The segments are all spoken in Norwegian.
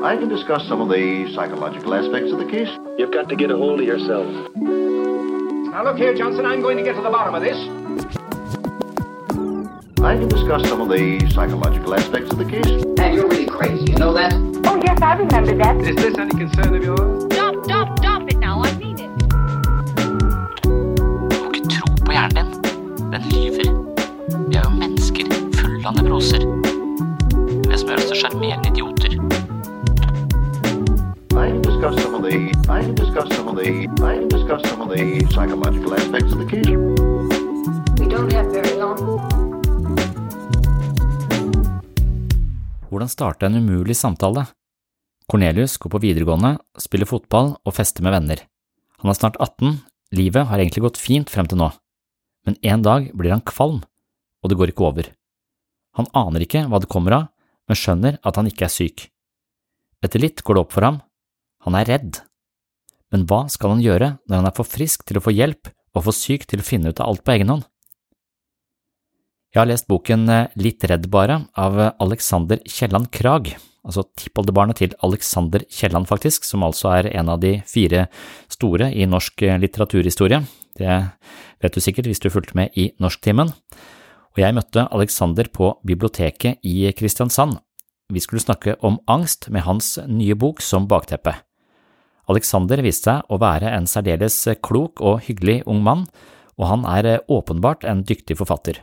I can discuss some of the psychological aspects of the case. You've got to get a hold of yourself. Now look here, Johnson, I'm going to get to the bottom of this. I can discuss some of the psychological aspects of the case. And you're really crazy, you know that? Oh, yes, I remember that. Is this any concern of yours? Stop, stop, stop it now, I mean it. Du må ikke tro på hjernen din. Den lyver. Vi er jo mennesker fulle av nevroser. Det som gjør oss til sjarmerende idioter. Discuss some of the I can discuss some of the I can discuss some of the psychological aspects of the case. We don't have very long. Hvordan starte en umulig samtale? Cornelius går på videregående, spiller fotball og fester med venner. Han er snart 18, livet har egentlig gått fint frem til nå, men en dag blir han kvalm, og det går ikke over. Han aner ikke hva det kommer av, men skjønner at han ikke er syk. Etter litt går det opp for ham, han er redd. Men hva skal han gjøre når han er for frisk til å få hjelp og for syk til å finne ut av alt på egen hånd? Jeg har lest boken eh, Litt redd bare av Alexander Kielland Krag, altså tippoldebarnet til Alexander Kielland faktisk, som altså er en av de fire store i norsk eh, litteraturhistorie. Det vet du sikkert hvis du fulgte med i norsktimen. Og jeg møtte Alexander på biblioteket i Kristiansand. Vi skulle snakke om angst med hans nye bok som bakteppe. Alexander viste seg å være en særdeles klok og hyggelig ung mann, og han er eh, åpenbart en dyktig forfatter.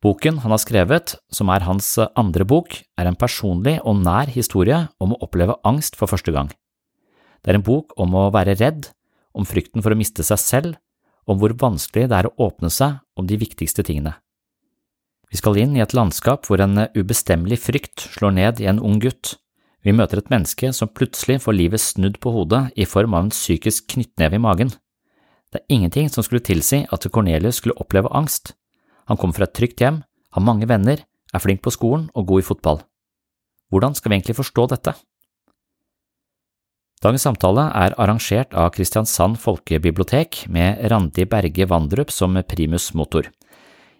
Boken han har skrevet, som er hans andre bok, er en personlig og nær historie om å oppleve angst for første gang. Det er en bok om å være redd, om frykten for å miste seg selv, om hvor vanskelig det er å åpne seg om de viktigste tingene. Vi skal inn i et landskap hvor en ubestemmelig frykt slår ned i en ung gutt. Vi møter et menneske som plutselig får livet snudd på hodet i form av en psykisk knyttneve i magen. Det er ingenting som skulle tilsi at Cornelius skulle oppleve angst. Han kommer fra et trygt hjem, har mange venner, er flink på skolen og god i fotball. Hvordan skal vi egentlig forstå dette? Dagens samtale er arrangert av Kristiansand folkebibliotek med Randi Berge Vandrup som primus motor.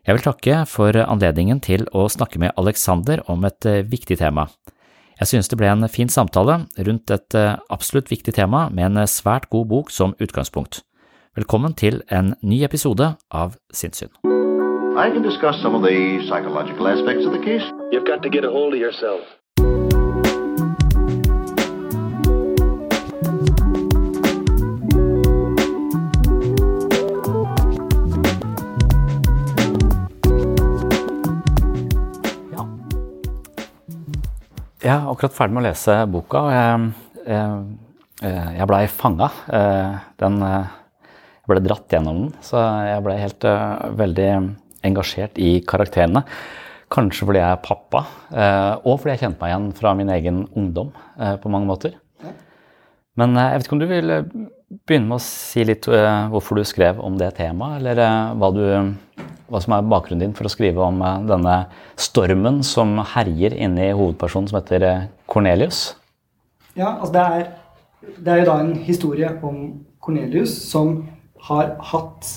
Jeg vil takke for anledningen til å snakke med Alexander om et eh, viktig tema. Jeg synes det ble en fin samtale rundt et eh, absolutt viktig tema med en svært god bok som utgangspunkt. Velkommen til en ny episode av Sinnssyn. I can discuss some of the psychological aspects of the case. You've got to get a hold of yourself. Jeg er akkurat ferdig med å lese boka, og jeg, jeg, jeg blei fanga. Den Jeg ble dratt gjennom den, så jeg ble helt veldig engasjert i karakterene. Kanskje fordi jeg er pappa, og fordi jeg kjente meg igjen fra min egen ungdom på mange måter. Men jeg vet ikke om du vil begynne med å si litt hvorfor du skrev om det temaet, eller hva, du, hva som er bakgrunnen din for å skrive om denne stormen som herjer inni hovedpersonen som heter Cornelius? Ja, altså det er, det er jo da en historie om Cornelius som har hatt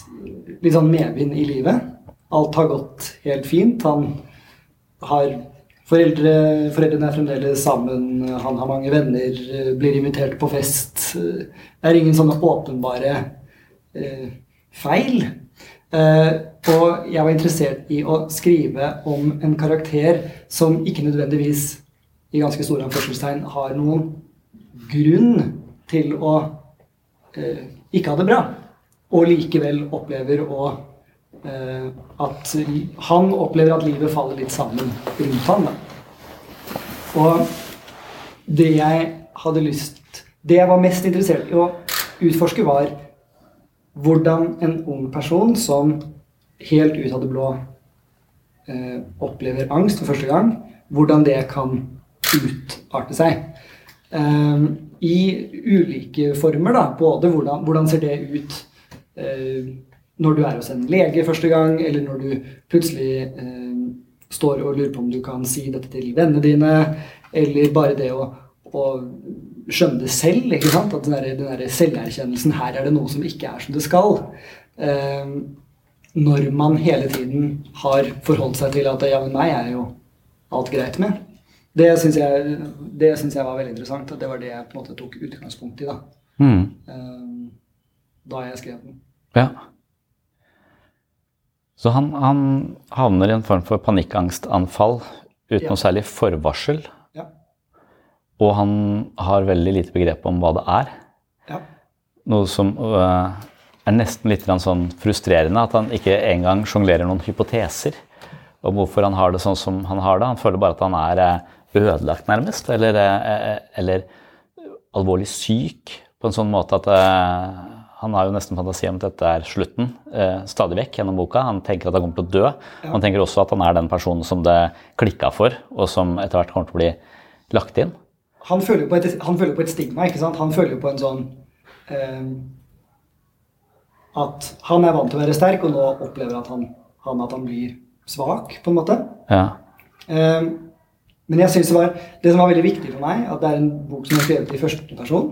litt sånn medvind i livet. Alt har gått helt fint. Han har foreldre, Foreldrene er fremdeles sammen, han har mange venner, blir invitert på fest. Det er ingen sånne åpenbare eh, feil. Eh, og jeg var interessert i å skrive om en karakter som ikke nødvendigvis i ganske store anførselstegn har noen grunn til å eh, ikke ha det bra, og likevel opplever å eh, at han opplever at livet faller litt sammen rundt. Da. Og det jeg hadde lyst Det jeg var mest interessert i å utforske, var hvordan en ung person som helt ut av det blå eh, opplever angst for første gang, hvordan det kan utarte seg. Eh, I ulike former, da. Både hvordan, hvordan ser det ut eh, når du er hos en lege første gang, eller når du plutselig eh, står og lurer på om du kan si dette til vennene dine, eller bare det å, å skjønne det selv. ikke sant? At den der, den der selverkjennelsen Her er det noe som ikke er som det skal. Eh, når man hele tiden har forholdt seg til at ja, men meg er jo alt greit med. Det syns jeg, det synes jeg var veldig interessant. At Det var det jeg på en måte tok utgangspunkt i da. Mm. Eh, da jeg skrev den. Ja. Så han, han, havner i en form for panikkangstanfall uten Ja. noe særlig forvarsel. Ja. Og han har veldig lite begrep om hva det er. Ja. Noe som uh, er nesten litt sånn frustrerende, at han ikke engang sjonglerer noen hypoteser om hvorfor han har det sånn som han har det. Han føler bare at han er eh, ødelagt, nærmest, eller, eh, eller alvorlig syk på en sånn måte at uh, han har jo nesten fantasi om at dette er slutten eh, stadig vekk gjennom boka. Han tenker at han kommer til å dø. Han tenker også at han er den personen som det klikka for, og som etter hvert kommer til å bli lagt inn. Han føler et, han føler på et stigma, ikke sant? Han føler jo på en sånn eh, At han er vant til å være sterk, og nå opplever at han, han at han blir svak, på en måte. Ja. Eh, men jeg synes det var det som var veldig viktig for meg, at det er en bok som er skrevet i første person,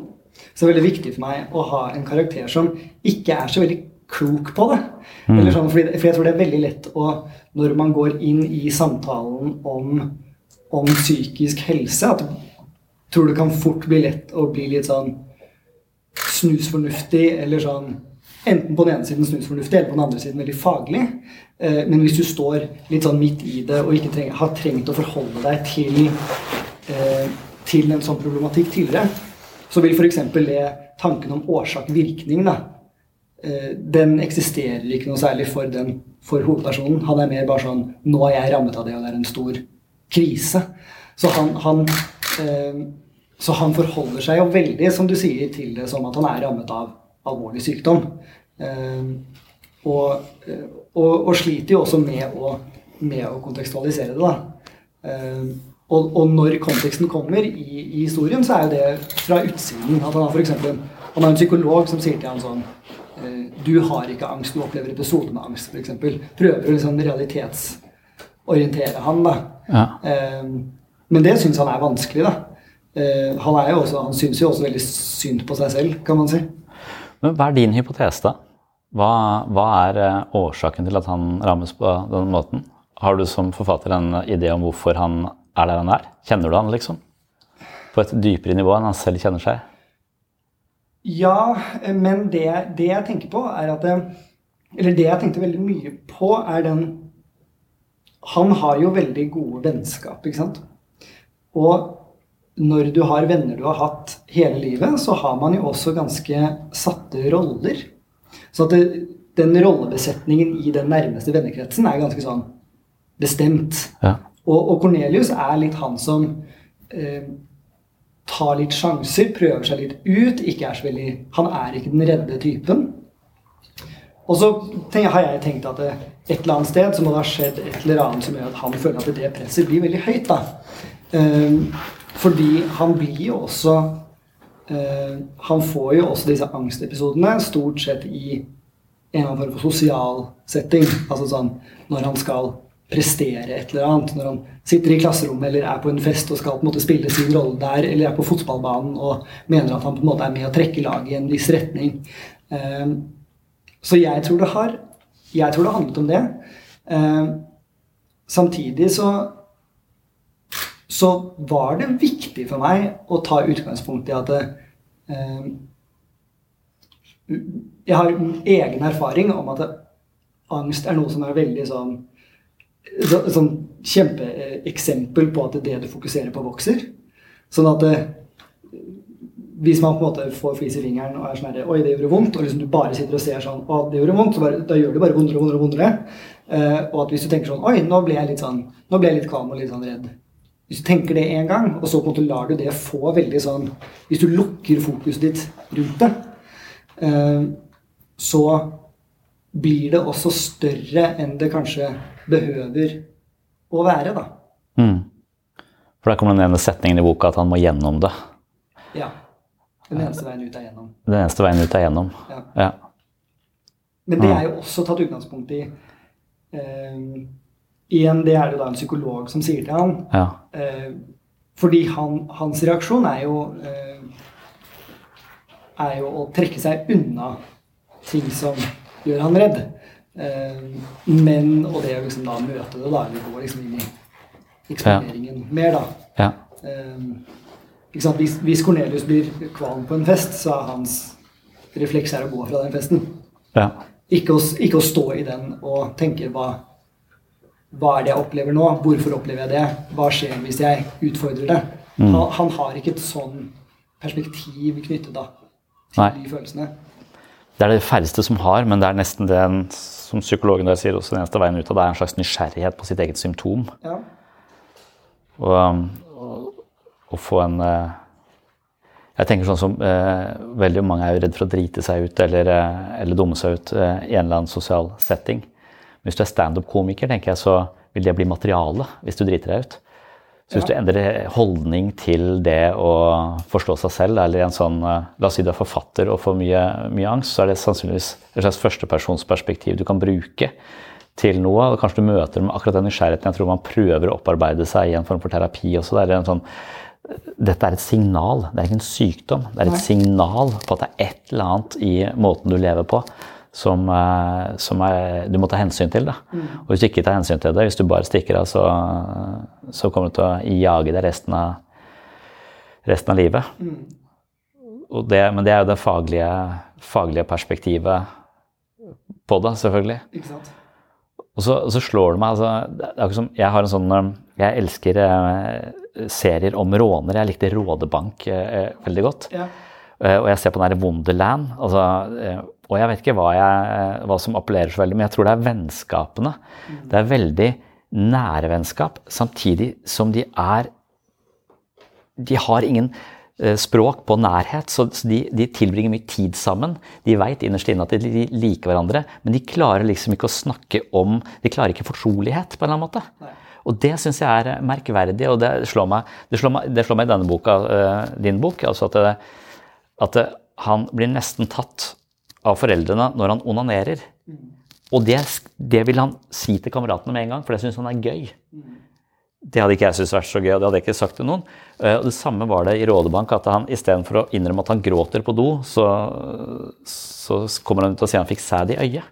så er det veldig viktig for meg å ha en karakter som ikke er så veldig klok på det. Mm. Eller sånn, fordi, for jeg tror det er veldig lett å, når man går inn i samtalen om, om psykisk helse, at tror det kan fort bli lett å bli litt sånn snusfornuftig, eller sånn Enten på den ene siden snusfornuftig, eller på den andre siden veldig faglig. Eh, Men hvis du står litt sånn midt i det og ikke treng, har trengt å forholde deg til, eh, til en sånn problematikk tidligere, så vil f.eks. det tanken om årsak-virkning da, eh, Den eksisterer ikke noe særlig for, den, for hovedpersonen. Han er mer bare sånn Nå er jeg rammet av det, og det er en stor krise. Så han, han, så han forholder seg jo veldig, som du sier, til det som at han er rammet av alvorlig sykdom. Eh, og, og, og sliter jo også med å, med å kontekstualisere det. da. Eh, og, og når konteksten kommer i, i historien, så er jo det fra utsiden. At han har eksempel, han har en psykolog som sier til ham sånn Du har ikke angst, du opplever episoder med angst, f.eks. Prøver å liksom realitetsorientere han. da. Ja. Eh, men det syns han er vanskelig. da. Eh, han, er jo også, han syns jo også veldig synd på seg selv, kan man si. Men hva er din hypotese, da? Hva, hva er eh, årsaken til at han rammes på den måten? Har du som forfatter en idé om hvorfor han er der han er? Kjenner du han, liksom? På et dypere nivå enn han selv kjenner seg? Ja, eh, men det, det jeg tenker på, er at Eller det jeg tenkte veldig mye på, er den Han har jo veldig gode vennskap, ikke sant? Og når du har venner du har hatt hele livet, så har man jo også ganske satte roller. Så at det, den rollebesetningen i den nærmeste vennekretsen er ganske sånn bestemt. Ja. Og, og Cornelius er litt han som eh, tar litt sjanser, prøver seg litt ut. ikke er så veldig, Han er ikke den redde typen. Og så tenker, har jeg tenkt at det, et eller annet sted så må det ha skjedd et eller annet som gjør at han føler at det presset blir veldig høyt. da. Eh, fordi han blir jo også eh, Han får jo også disse angstepisodene stort sett i en eller annen form for sosial setting. Altså sånn når han skal prestere et eller annet. Når han sitter i klasserommet eller er på en fest og skal på en måte spille sin rolle der, eller er på fotballbanen og mener at han på en måte er med å trekke laget i en viss retning. Eh, så jeg tror det har Jeg tror det handlet om det. Samtidig så så var det viktig for meg å ta utgangspunkt i at eh, Jeg har egen erfaring om at angst er noe som er veldig sånn så, sånn kjempeeksempel på at det du fokuserer på, vokser. Sånn at det, hvis man på en måte får flis i fingeren og er sånn her, Oi, det gjorde vondt. Og liksom du bare sitter og ser sånn Å, det gjorde vondt. Så bare, da gjør det bare vondere og vondere. vondere. Eh, og at hvis du tenker sånn Oi, nå ble jeg litt sånn nå ble jeg litt kvalm og litt sånn redd. Hvis du tenker det én gang, og så på en måte lar du det få veldig sånn Hvis du lukker fokuset ditt rundt det, uh, så blir det også større enn det kanskje behøver å være, da. Mm. For der kommer den ene setningen i boka at han må gjennom det. Ja. Den eneste veien ut er gjennom. Den eneste veien ut er gjennom. Ja. ja. Men det er jo også tatt utgangspunkt i eh, Igjen, det er det da en psykolog som sier til han. Ja. Eh, fordi han, hans reaksjon er jo eh, er jo å trekke seg unna ting som gjør han redd. Eh, men Og det å liksom da møte det, da, Vi går liksom inn i eksponeringen mer, da. Ja. Eh, ikke sant? Hvis, hvis Cornelius blir kvalm på en fest, så er hans refleks her å gå fra den festen. Ja. Ikke, å, ikke å stå i den og tenke hva, hva er det jeg opplever nå? Hvorfor opplever jeg det? Hva skjer hvis jeg utfordrer det? Mm. Han, han, har ikke et sånn perspektiv knyttet da, til Nei. de følelsene. Det er det færreste som har, men det er nesten den som psykologen der sier også den eneste veien ut av det er en slags nysgjerrighet på sitt eget symptom. Ja. Og, um, å få en eh, Jeg tenker sånn som eh, veldig mange er jo redd for å drite seg ut eller, eh, eller dumme seg ut eh, i en eller annen sosial setting. Men hvis du er standup-komiker, tenker jeg, så vil det bli materiale hvis du driter deg ut. Så hvis du endrer holdning til det å forstå seg selv, eller en sånn eh, La oss si du er forfatter og får mye, mye angst, så er det sannsynligvis et slags førstepersonsperspektiv du kan bruke til noe. og Kanskje du møter med akkurat den nysgjerrigheten. Jeg tror man prøver å opparbeide seg i en form for terapi også. Det er en sånn, dette er et signal, det er ikke en sykdom. Det er et signal på at det er et eller annet i måten du lever på som, eh, som er, du må ta hensyn til. Da. Og hvis du ikke tar hensyn til det, hvis du bare stikker av, så, så kommer du til å jage deg resten av, resten av livet. Og det, men det er jo det faglige, faglige perspektivet på det, selvfølgelig. Ikke sant? Og så, og så slår det meg altså, det som, Jeg har en sånn eh, Jeg elsker eh, serier om rånere. Jeg likte Rådebank eh, veldig godt. Ja. Eh, og jeg ser på den der Wonderland. Altså, eh, og jeg vet ikke hva, jeg, hva som appellerer så veldig, men jeg tror det er vennskapene. Det er veldig nære vennskap, samtidig som de er De har ingen eh, språk på nærhet, så de, de tilbringer mye tid sammen. De veit innerst inne at de liker hverandre, men de klarer liksom ikke å snakke om De klarer ikke fortrolighet, på en eller annen måte. Og det syns jeg er merkverdig, og det slår meg, det slår meg, det slår meg i denne boka, eh, din bok, altså at, det, at han blir nesten tatt av foreldrene når han onanerer. Og det, det vil han si til kameratene med en gang, for det syns han er gøy. Det hadde ikke jeg syntes vært så gøy, og det hadde jeg ikke sagt til noen. Eh, Og Det samme var det i Rådebank, at han istedenfor å innrømme at han gråter på do, så, så kommer han ut og sier han fikk sæd i øyet.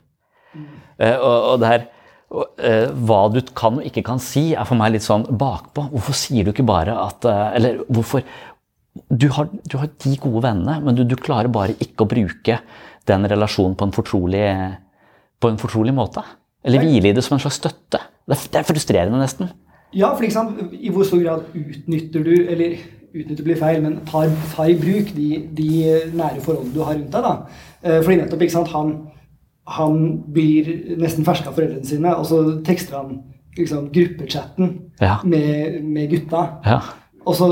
Mm. Og, og det her, og, eh, hva du kan og ikke kan si, er for meg litt sånn bakpå. Hvorfor sier du ikke bare at eh, Eller hvorfor Du har, du har de gode vennene, men du, du klarer bare ikke å bruke den relasjonen på en fortrolig, på en fortrolig måte. Eller hvile i det som en slags støtte. Det er, er frustrerende, nesten. Ja, for sant, i hvor stor grad utnytter du, eller utnytter blir feil, men tar, tar i bruk de, de nære forholdene du har rundt deg. da. Eh, Fordi nettopp, ikke sant, han, han blir nesten fersk av foreldrene sine, og så tekster han liksom, gruppechatten Ja. med, med gutta. Ja. Og så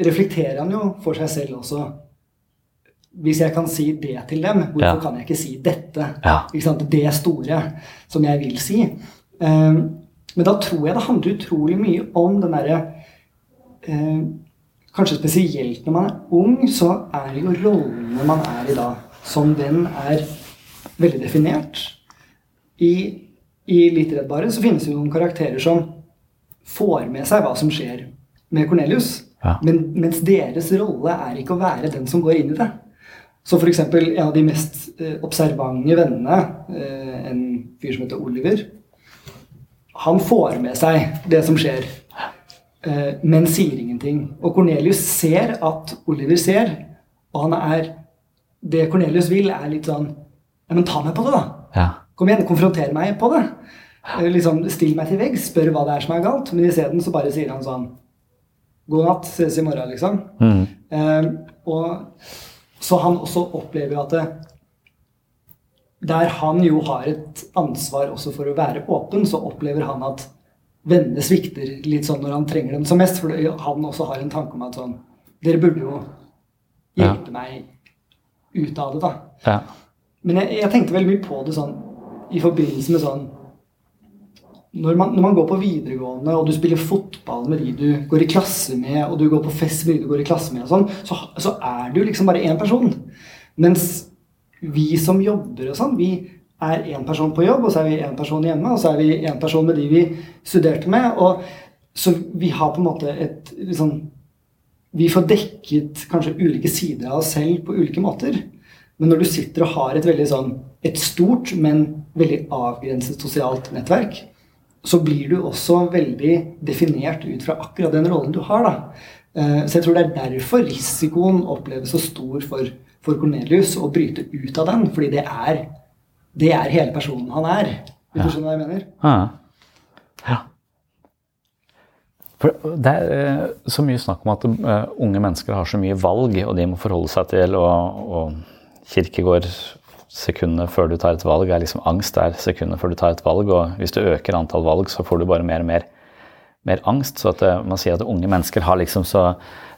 reflekterer han jo for seg selv også. Hvis jeg kan si det til dem, hvorfor Ja. kan jeg ikke si dette? Ja. Ikke? Det store som jeg vil si. Um, men da tror jeg det handler utrolig mye om den derre uh, Kanskje spesielt når man er ung, så er jo rollene man er i da, som den er veldig definert. I, i Litt redd bare så finnes det jo noen karakterer som får med seg hva som skjer med Cornelius. Ja. Men, mens deres rolle er ikke å være den som går inn i det. Så eksempel en av de mest eh, observante vennene, eh, en fyr som heter Oliver, han får med seg det som skjer, eh, men sier ingenting. Og Cornelius ser at Oliver ser, og han er Det Cornelius vil, er litt sånn Ja, men ta meg på det, da. Ja. Kom igjen, konfronter meg på det. Liksom, Still meg til veggs, spør hva det er som er galt. Men isteden så bare sier han sånn God natt, ses i morgen, liksom. Mm. Eh, og så han også opplever at det, der han jo har et ansvar også for å være åpen, så opplever han at vennene svikter litt sånn når han trenger dem som mest. For han også har en tanke om at sånn Dere burde jo hjelpe meg ut av det, da. Ja. Men jeg, jeg tenkte veldig mye på det sånn i forbindelse med sånn når man, når man går på videregående, og du spiller fotball med de du går i klasse med, og du går på fest med de du går i klasse med, sånn, så, så er du liksom bare én person. Mens vi som jobber og sånn, vi er én person på jobb, og så er vi én person hjemme, og så er vi én person med de vi studerte med. og Så vi har på en måte et liksom, Vi får dekket kanskje ulike sider av oss selv på ulike måter. Men når du sitter og har et veldig sånn et stort, men veldig avgrenset sosialt nettverk, så blir du også veldig definert ut fra akkurat den rollen du har. da. Eh, Så jeg tror det er derfor risikoen oppleves så stor for, for Cornelius å bryte ut av den. Fordi det er, det er hele personen han er. Hvis du skjønner hva jeg mener? Ja. ja. For det er eh, så mye snakk om at eh, unge mennesker har så mye valg, og de må forholde seg til og, og Kirkegård sekundet før du tar et valg er liksom angst er sekundet før du tar et valg. Og hvis du øker antall valg, så får du bare mer og mer, mer angst. Så at eh, man sier at unge mennesker har liksom så,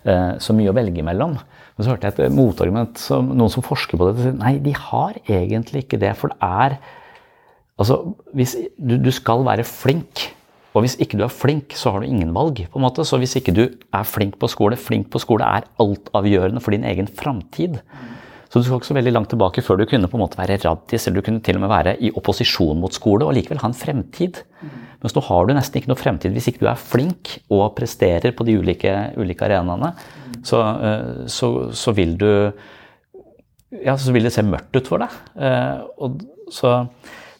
eh, så mye å velge mellom. Men så hørte jeg et motargument som noen som forsker på dette, sier Nei, de har egentlig ikke det. For det er Altså, hvis du, du skal være flink. Og hvis ikke du er flink, så har du ingen valg. på en måte. Så hvis ikke du er flink på skole Flink på skole er altavgjørende for din egen framtid. Så du skal ikke så veldig langt tilbake før du kunne på en måte være raddis, eller du kunne til og med være i opposisjon mot skole og likevel ha en fremtid. Mens nå har du nesten ikke noe fremtid hvis ikke du er flink og presterer på de ulike, ulike arenaene. Så, eh, så, så vil du ja, så vil det se mørkt ut for deg. Eh, og så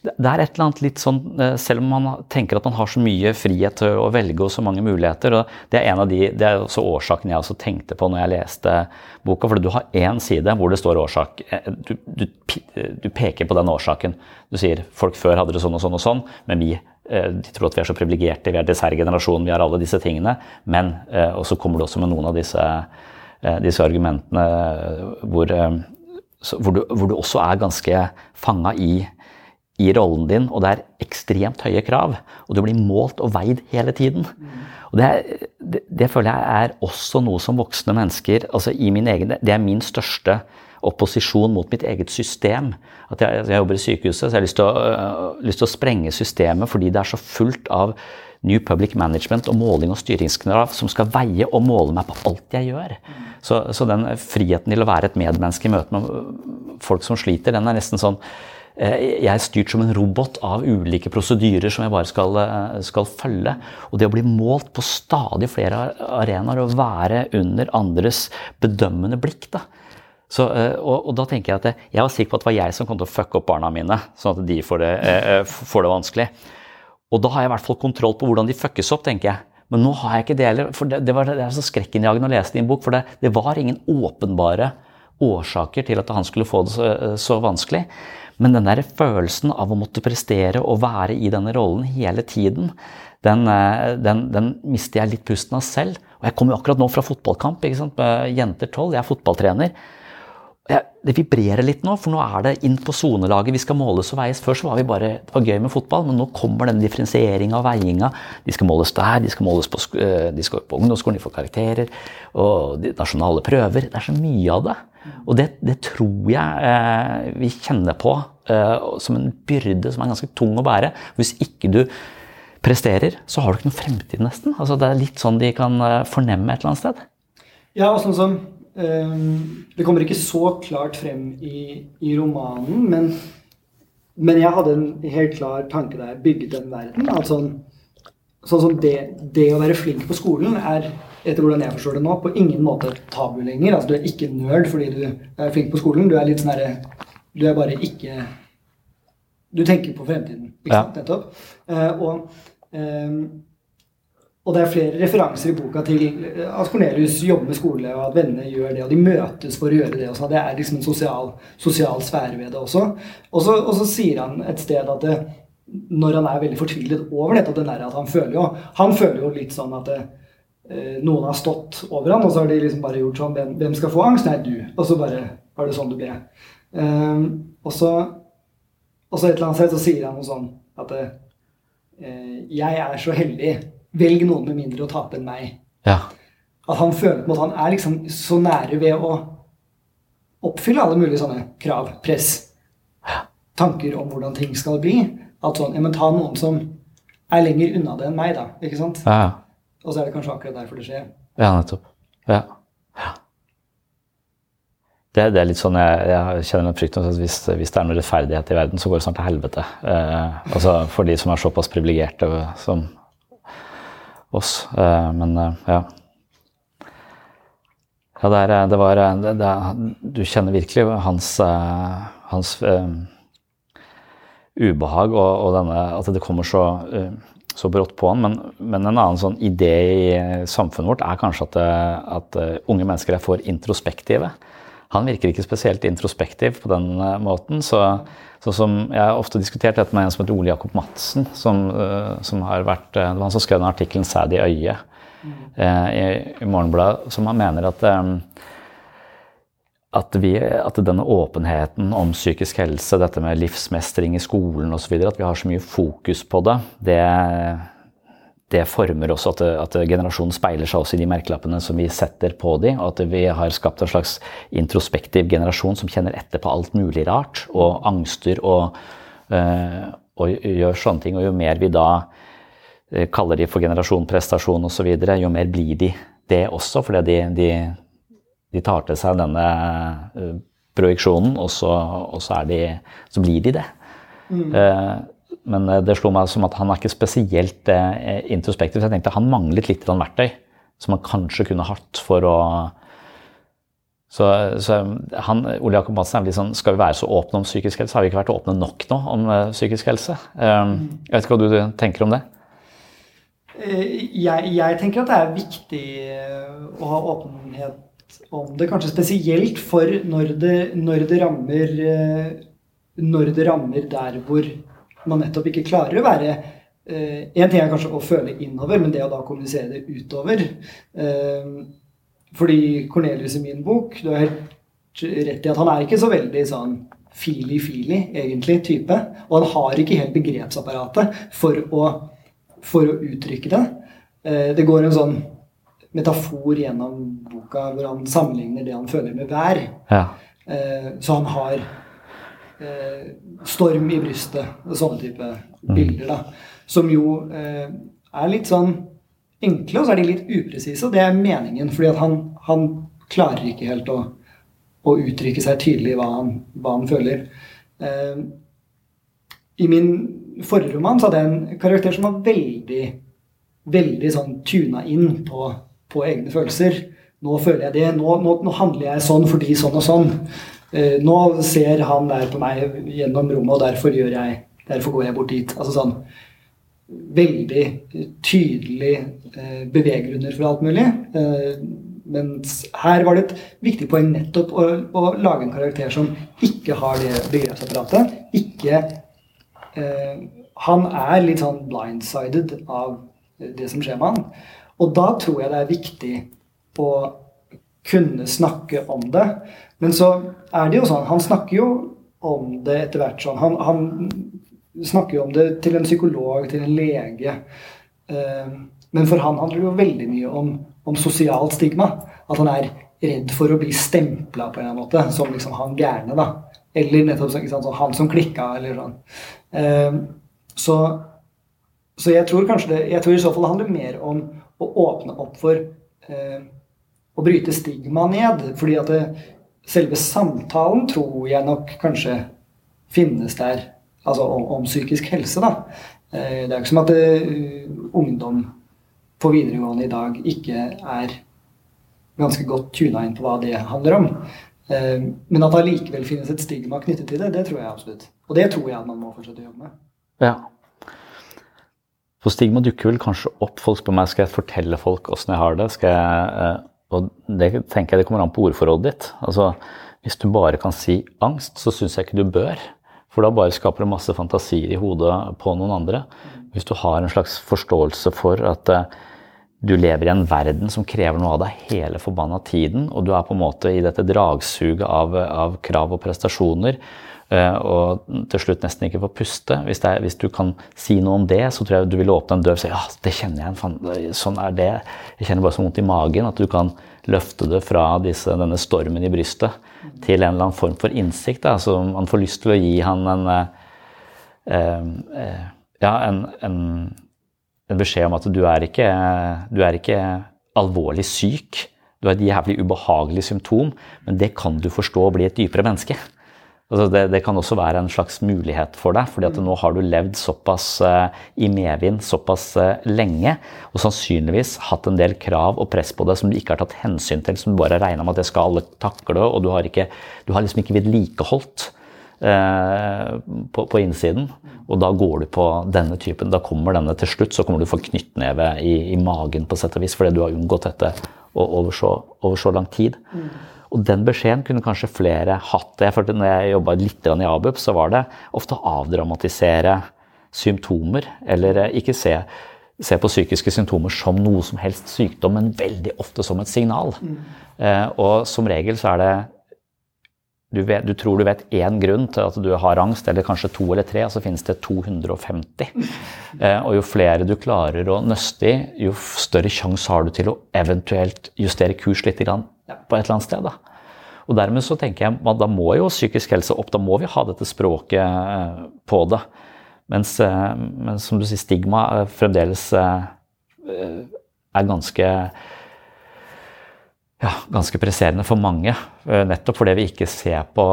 det det er et eller annet litt sånn, eh, Selv om man tenker at man har så mye frihet til å velge og så mange muligheter. og Det er en av de, det er også årsaken jeg også tenkte på når jeg leste boka. For du har én side hvor det står årsak. eh, Du, du, du peker på den årsaken. Du sier folk før hadde det sånn og sånn og sånn, men vi eh, de tror at vi er så privilegerte, vi er dessertgenerasjonen, vi har alle disse tingene. Men, Og så kommer du også med noen av disse, disse argumentene hvor, hvor, du, hvor du også er ganske fanga i i rollen din, og det er ekstremt høye krav. Og du blir målt og veid hele tiden. Og det, det, det føler jeg er også noe som voksne mennesker altså i min egen, Det er min største opposisjon mot mitt eget system. At jeg, jeg jobber i sykehuset, så jeg har lyst til, å, øh, lyst til å sprenge systemet fordi det er så fullt av New Public Management og måling og styringskrav som skal veie og måle meg på alt jeg gjør. Så, så den friheten til å være et medmenneske i møte med folk som sliter, den er nesten sånn jeg er styrt som en robot av ulike prosedyrer som jeg bare skal, eh, skal følge. Og det å bli målt på stadig flere arenaer og være under andres bedømmende blikk da. Så, eh, og, og da tenker jeg at jeg var sikker på at det var jeg som kom til å fucke opp barna mine, sånn at de får det, eh, eh, får det vanskelig. Og da har jeg i hvert fall kontroll på hvordan de fuckes opp, tenker jeg. Men nå har jeg ikke det heller. For det, det, var, det er så skrekkinnjagende å lese din bok, for det, det var ingen åpenbare årsaker til at han skulle få det så, så vanskelig. Men den der følelsen av å måtte prestere og være i denne rollen hele tiden, den, eh, den, den mister jeg litt pusten av selv. Og jeg kommer jo akkurat nå fra fotballkamp med jenter 12, jeg er fotballtrener. Det vibrerer litt nå, for nå er det inn på sonelaget vi skal måles og veies. Før så var vi bare, det var gøy med fotball, men nå kommer den differensieringa og veiinga. De skal måles der, de skal måles på, eh, de skal på ungdomsskolen, de får karakterer. Og de nasjonale prøver. Det er så mye av det. Og det, det tror jeg eh, vi kjenner på eh, som en byrde som er ganske tung å bære. Hvis ikke du presterer, så har du ikke noen fremtid, nesten. Altså, det er litt sånn de kan eh, fornemme et eller annet sted. Ja, og sånn som Det kommer ikke så klart frem i, i romanen, men men jeg hadde en helt klar tanke da jeg bygget den verden. at sånn, sånn som det, det å være flink på skolen er etter hvordan jeg forstår det nå, på ingen måte tabu lenger. Altså, du er ikke nerd fordi du er flink på skolen. Du er litt sånn herre Du er bare ikke Du tenker på fremtiden, ikke sant? Nettopp. Eh, og, eh, og det er flere referanser i boka til at Cornelius jobber med skole, og at vennene gjør det, og de møtes for å gjøre det. og sånn. Det er liksom en sosial, sosial sfære ved det også. Og så, og så sier han et sted at det, når han er veldig fortvilet over dette, den at han føler jo Han føler jo litt sånn at det, eh, noen har stått over han, og så har de liksom bare gjort sånn Hvem, skal få angst? Nei, du. Og så bare var det sånn du ble. Um, og så og så et eller annet sted så sier han noe sånn at eh, jeg er så heldig. Velg noen med mindre å tape enn meg. Ja. At han føler på en han er liksom så nære ved å oppfylle alle mulige sånne krav, press, tanker om hvordan ting skal bli. At sånn, ja, men ta noen som er lenger unna det enn meg, da. ikke sant? Ja, ja. Og så er det kanskje akkurat derfor det skjer. Ja, nettopp. Ja. ja. Det, det er litt sånn jeg, jeg kjenner frykt om at hvis, hvis, det er noe rettferdighet i verden, så går det snart til helvete. Eh, altså For de som er såpass privilegerte som oss. Eh, men eh, ja. Ja, det, er, det var det, det, Du kjenner virkelig hans, eh, hans uh, ubehag og, og, denne, at det kommer så, uh, så brått på han. Men, men, en annen sånn idé i samfunnet vårt er kanskje at, at unge mennesker er for introspektive. Han virker ikke spesielt introspektiv på den måten. så så Jeg har ofte diskutert dette med en som heter Ole Jakob Madsen. Som, som, har vært, Det var han som skrev den artikkelen 'Sæd i øyet' i, i Morgenbladet, som han mener at at, vi, at, denne åpenheten om psykisk helse, dette med livsmestring i skolen osv., at vi har så mye fokus på det, det, det former også at, at, generasjonen speiler seg også i de merkelappene som vi setter på dem, og at vi har skapt en slags introspektiv generasjon som kjenner etter på alt mulig rart, og angster og, øh, og gjør sånne ting. Og jo mer vi da kaller de for generasjon, prestasjon osv., jo mer blir de det også, fordi de, de, de tar til seg denne øh, projeksjonen, og, så, og så, de, så, blir de det. Mm. Uh, men det slo meg som at han er ikke spesielt uh, introspektiv. Så jeg tenkte han manglet litt verktøy som han kanskje kunne hatt for å så, så han, Ole Jakob Madsen er litt sånn Skal vi være så åpne om psykisk helse? Har vi ikke vært åpne nok nå om psykisk helse? Um, jeg vet ikke hva du tenker om det? Jeg, jeg, tenker at det er viktig å ha åpenhet om det, kanskje spesielt for når det, når det, rammer eh, Når det rammer der hvor man nettopp ikke klarer å være Én eh, ting er kanskje å føle innover, men det å da kommunisere det utover. Eh, fordi Cornelius i min bok Du har helt rett i at han er ikke så veldig sånn fili-fili, egentlig, type. Og han har ikke helt begrepsapparatet for å, for å uttrykke det. Det går en sånn metafor gjennom boka hvor han sammenligner det han føler, med vær. Ja. Eh, så han har eh, storm i brystet og sånne type bilder. da, Som jo eh, er litt sånn enkle, og så er de litt upresise. Og det er meningen, fordi han, han klarer ikke helt å, å, uttrykke seg tydelig hva han, hva han føler. Eh, I min forrige roman så hadde jeg en karakter som var veldig veldig sånn tuna inn på på egne følelser. Nå føler jeg det. Nå, nå, nå handler jeg sånn fordi sånn og sånn. Eh, nå ser han der på meg gjennom rommet, og derfor, jeg, derfor går jeg bort dit. Altså sånn veldig tydelig eh, beveggrunner for alt mulig. Eh, mens her var det et viktig poeng nettopp å, å lage en karakter som ikke har det begrepsapparatet. Ikke eh, Han er litt sånn blindsided av det som skjer med han. Og da tror jeg det er viktig å kunne snakke om det. Men så er det jo sånn Han snakker jo om det etter hvert sånn. Han, han snakker jo om det til en psykolog, til en lege. Eh, men for han handler det jo veldig mye om, om sosialt stigma. At han er redd for å bli stempla på en eller annen måte som liksom han gærne. da. Eller nettopp sånn, han som klikka, eller sånn. Eh, så, så jeg tror kanskje det, jeg tror i så fall det handler mer om å åpne opp for eh, å bryte stigma ned. Fordi at det, selve samtalen tror jeg nok kanskje finnes der altså om, om psykisk helse. da. Eh, det er ikke som at det, ungdom på videregående i dag ikke er ganske godt tuna inn på hva det handler om. Eh, men at det allikevel finnes et stigma knyttet til det, det tror jeg absolutt. Og det tror jeg at man må fortsette å jobbe med. Ja. For stigma dukker vel kanskje opp. Folk spør meg skal jeg fortelle folk åssen jeg har det. Skal jeg, og det tenker jeg det kommer an på ordforrådet ditt. Altså, hvis du bare kan si angst, så syns jeg ikke du bør. For da bare skaper du masse fantasier i hodet på noen andre. Hvis du har en slags forståelse for at du lever i en verden som krever noe av deg hele forbanna tiden, og du er på en måte i dette dragsuget av, av krav og prestasjoner, eh, og til slutt nesten ikke får puste. Hvis, er, hvis, du kan si noe om det, så tror jeg du vil åpne en dør og si ja, det kjenner jeg, fan, sånn er det. Jeg kjenner bare så vondt i magen. At du kan løfte det fra disse, denne stormen i brystet til en eller annen form for innsikt. Da. Så man får lyst til å gi han en, eh, eh, ja, en, en en beskjed om at du er ikke, du er ikke alvorlig syk. Du har et jævlig ubehagelig symptom, men det kan du forstå og bli et dypere menneske. Altså det, det, kan også være en slags mulighet for deg, fordi at nå har du levd såpass uh, i medvind såpass uh, lenge, og sannsynligvis hatt en del krav og press på deg som du ikke har tatt hensyn til, som du bare har regna med at det skal alle takle, og du har, ikke, du har liksom ikke vedlikeholdt uh, på, på, innsiden. Og da går du på denne typen. Da kommer denne til slutt, så kommer du få knyttneve i, i magen på sett og vis, fordi du har unngått dette over så, over så lang tid. Mm. Og den beskjeden kunne kanskje flere hatt. Jeg følte når jeg jobba litt i ABUP, så var det ofte å avdramatisere symptomer, eller eh, ikke se, se, på psykiske symptomer som noe som helst sykdom, men veldig ofte som et signal. Mm. Eh, og som regel så er det du, vet, du, tror du vet én grunn til at du har angst, eller kanskje to eller tre, og så finnes det 250. Eh, og jo flere du klarer å nøste i, jo større sjanse har du til å eventuelt justere kurs litt grann på et eller annet sted. Da. Og dermed så tenker jeg at da må jo psykisk helse opp, da må vi ha dette språket eh, på det. Mens, eh, mens som du sier, stigma eh, fremdeles er ganske ja, ganske presserende for mange. Nettopp fordi vi ikke ser på,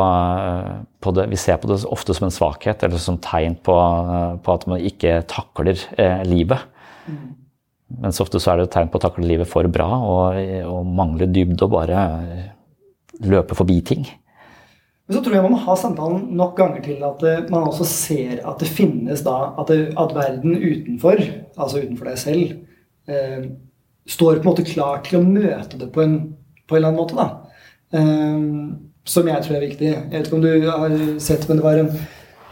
på, det Vi ser på det ofte som en svakhet eller som tegn på, på at man ikke takler livet. Mm. Mens ofte så er det et tegn på å takle livet for bra og, og mangle dybde og bare løpe forbi ting. Men så tror jeg man må ha samtalen nok ganger til at man også ser at det finnes da At, det, at verden utenfor, altså utenfor deg selv, eh, står på en måte klar til å møte det på en på en eller annen måte. da. Eh, som jeg tror er viktig. Jeg vet ikke om du har sett, men det var en,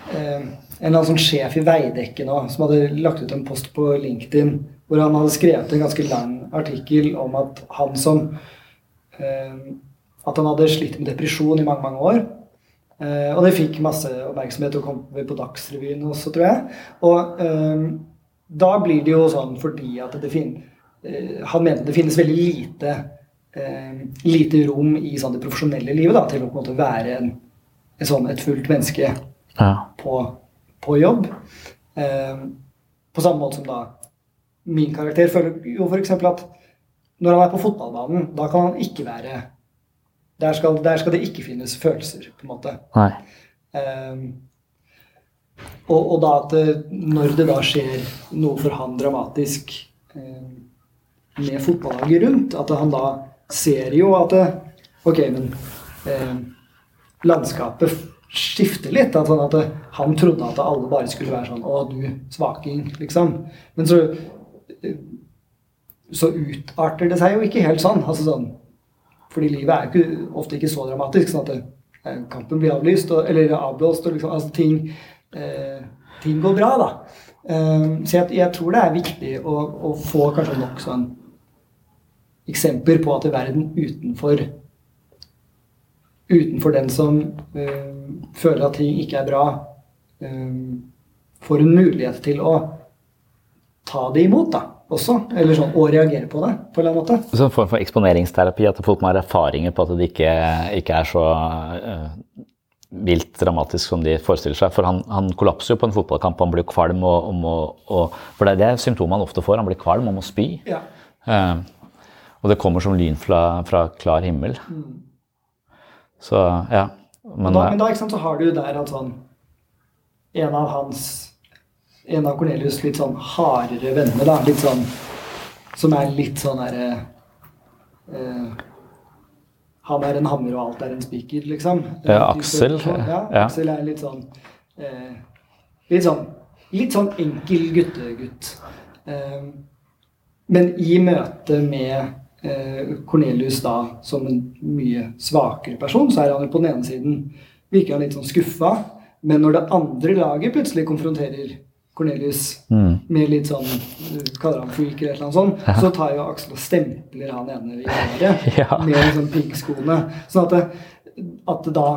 eh, en eller annen sånn sjef i Veidekke nå som hadde lagt ut en post på LinkedIn hvor han hadde skrevet en ganske lang artikkel om at han som eh, At han hadde slitt med depresjon i mange, mange år. Eh, og det fikk masse oppmerksomhet og kom på Dagsrevyen også, tror jeg. Og da blir det jo sånn fordi at det fin, uh, Han mente det finnes veldig lite eh, lite rom i sånn, det profesjonelle livet da, til å på en måte være en, en sånn, et fullt menneske ja. på, på, jobb. Eh, på samme måte som da min karakter føler jo f.eks. at når han er på fotballbanen, da kan han ikke være Der skal, der skal det ikke finnes følelser, på en måte. Eh, og, og, da at det, når det da skjer noe for han dramatisk um, med fotballaget rundt, at han da ser jo at Ok, men um, landskapet skifter litt. At, sånn at han trodde at alle bare skulle være sånn Å, du svaking, liksom. Men så så utarter det seg jo ikke helt sånn. altså sånn fordi livet er ikke, ofte ikke så dramatisk. sånn at det, eh, kampen blir avlyst, og, eller avblåst. og liksom, altså ting, eh, ting går bra, da. Um, så jeg, jeg, tror det er viktig å, å få kanskje nok sånn eksempler på at verden utenfor utenfor den som uh, føler at ting ikke er bra, um, får en mulighet til å ta det imot, da, også. Eller sånn, og reagere på det, på en eller annen måte. Så en form for eksponeringsterapi, at folk må ha erfaringer på at det ikke, ikke er så uh, vilt dramatisk som de forestiller seg. For han, han, kollapser jo på en fotballkamp, han blir kvalm og, og, og, For det er det symptomet han ofte får, han blir kvalm og må spy. Ja. Uh, og det kommer som lyn fra, fra klar himmel. Mm. Så ja. Men da, men da sant, så har du der at sånn en av hans En av Cornelius' litt sånn hardere venner, da. Litt sånn Som er litt sånn derre eh, Han er en hammer, og alt er en spiker, liksom. Ja, Aksel. Ja, Ja. Aksel er litt sånn eh, Litt sånn Litt sånn enkel guttegutt. Eh, men i møte med eh, Cornelius da som en mye svakere person, så er han jo på den ene siden virker han litt sånn skuffa. Men når det andre laget plutselig konfronterer Cornelius Mm. med litt sånn du kaller han freak eller et eller annet sånt, Ja. så tar jo Aksel og stempler han ene i håret Ja. med liksom piggskoene. Sånn at det, at det da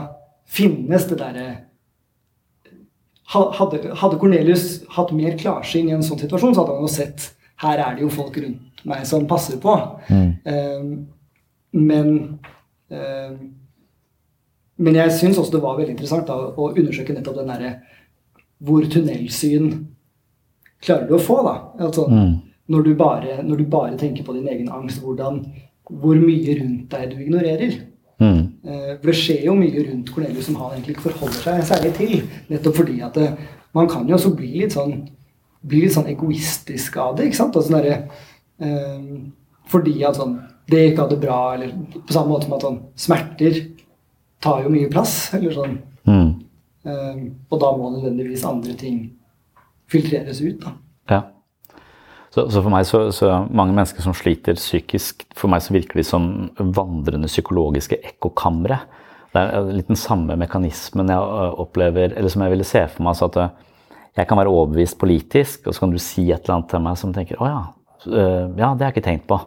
finnes det derre hadde, hadde Cornelius hatt mer klarsyn i en sånn situasjon, så hadde han jo sett her er det jo folk rundt meg som passer på. Mm. Um, men um, Men jeg syns også det var veldig interessant da, å undersøke nettopp den derre Hvor tunnelsyn klarer du å få, da? Altså, Mm. når, du bare, når du bare tenker på din egen angst, hvordan, hvor mye rundt deg du ignorerer. Mm. Eh, For det skjer jo mye rundt Cornelius som han egentlig ikke forholder seg særlig til. Nettopp fordi at det, man kan jo også bli litt sånn bli litt sånn egoistisk av det. ikke sant? Altså, der, eh, fordi at sånn det ikke hadde bra, eller på samme måte som at sånn smerter tar jo mye plass. eller sånn. Mm. Eh, og da må nødvendigvis andre ting filtreres ut. da. Ja. Så, så for meg så, så mange mennesker som sliter psykisk, for meg så virker de som vandrende psykologiske ekkokamre. Det er litt den samme mekanismen jeg opplever, eller som jeg ville se for meg. så at jeg kan være overbevist politisk, og så kan du si et eller annet til meg som tenker å ja, ja, det har jeg ikke tenkt på.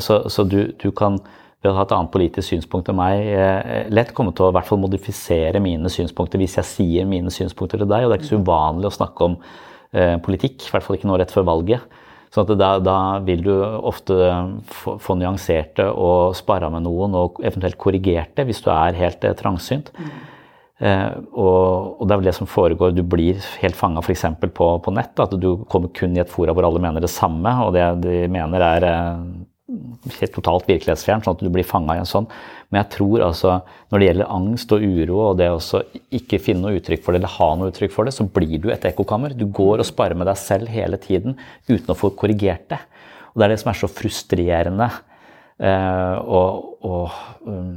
Så, så du, du kan ved å ha et annet politisk synspunkt enn meg, eh, lett komme til å i hvert fall modifisere mine synspunkter hvis jeg sier mine synspunkter til deg. Og det er ikke så uvanlig å snakke om eh, politikk, i hvert fall ikke nå rett før valget. Så da, da vil du ofte få, få nyanserte og sparra med noen og eventuelt korrigerte hvis du er helt eh, trangsynt. Eh, og, og det er vel det som foregår. Du blir helt fanga f.eks. På, på nett. At du kommer kun i et fora hvor alle mener det samme, og det de mener er eh, helt totalt virkelighetsfjern, sånn at du blir fanga i en sånn. Men jeg tror altså, når det gjelder angst og uro og det å ikke finne noe uttrykk for det, eller ha noe uttrykk for det, så blir du et ekkokammer. Du går og sparer med deg selv hele tiden uten å få korrigert det. Og det er det som er så frustrerende. Eh, og, og um,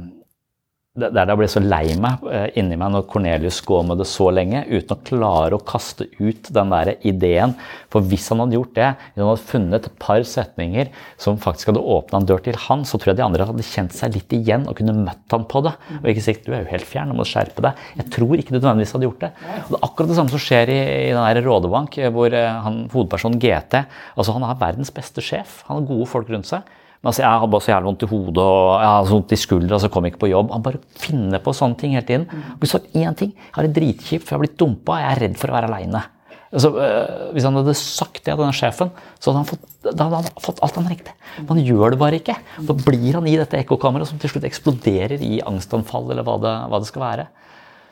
er da jeg ble så lei meg eh, inni meg når Cornelius går med det så lenge uten å klare å kaste ut den der ideen. For hvis han hadde gjort det, hvis han hadde funnet et par setninger som faktisk hadde åpna en dør til han, så tror jeg de andre hadde kjent seg litt igjen og kunne møtt han på det. Og ikke sagt 'du er jo helt fjern, nå må du skjerpe deg'. Jeg tror ikke du nødvendigvis hadde gjort det. Og det er akkurat det samme som skjer i, i den der Rådebank, eh, hvor eh, han, hovedpersonen GT altså Han er verdens beste sjef. Han har gode folk rundt seg. Men altså, jeg har bare så jævlig vondt i hodet og jeg har så vondt i skuldra, så kom jeg ikke på jobb. Han bare finner på sånne ting hele tiden. Og så én ting, jeg har det dritkjipt, for jeg har blitt dumpa, jeg er redd for å være aleine. Altså, øh, hvis han hadde sagt det til denne sjefen, så hadde han fått, hadde han fått alt han trengte. Men han gjør det bare ikke. Da blir han i dette ekkokammeret som til slutt eksploderer i angstanfall, eller hva det, hva det skal være.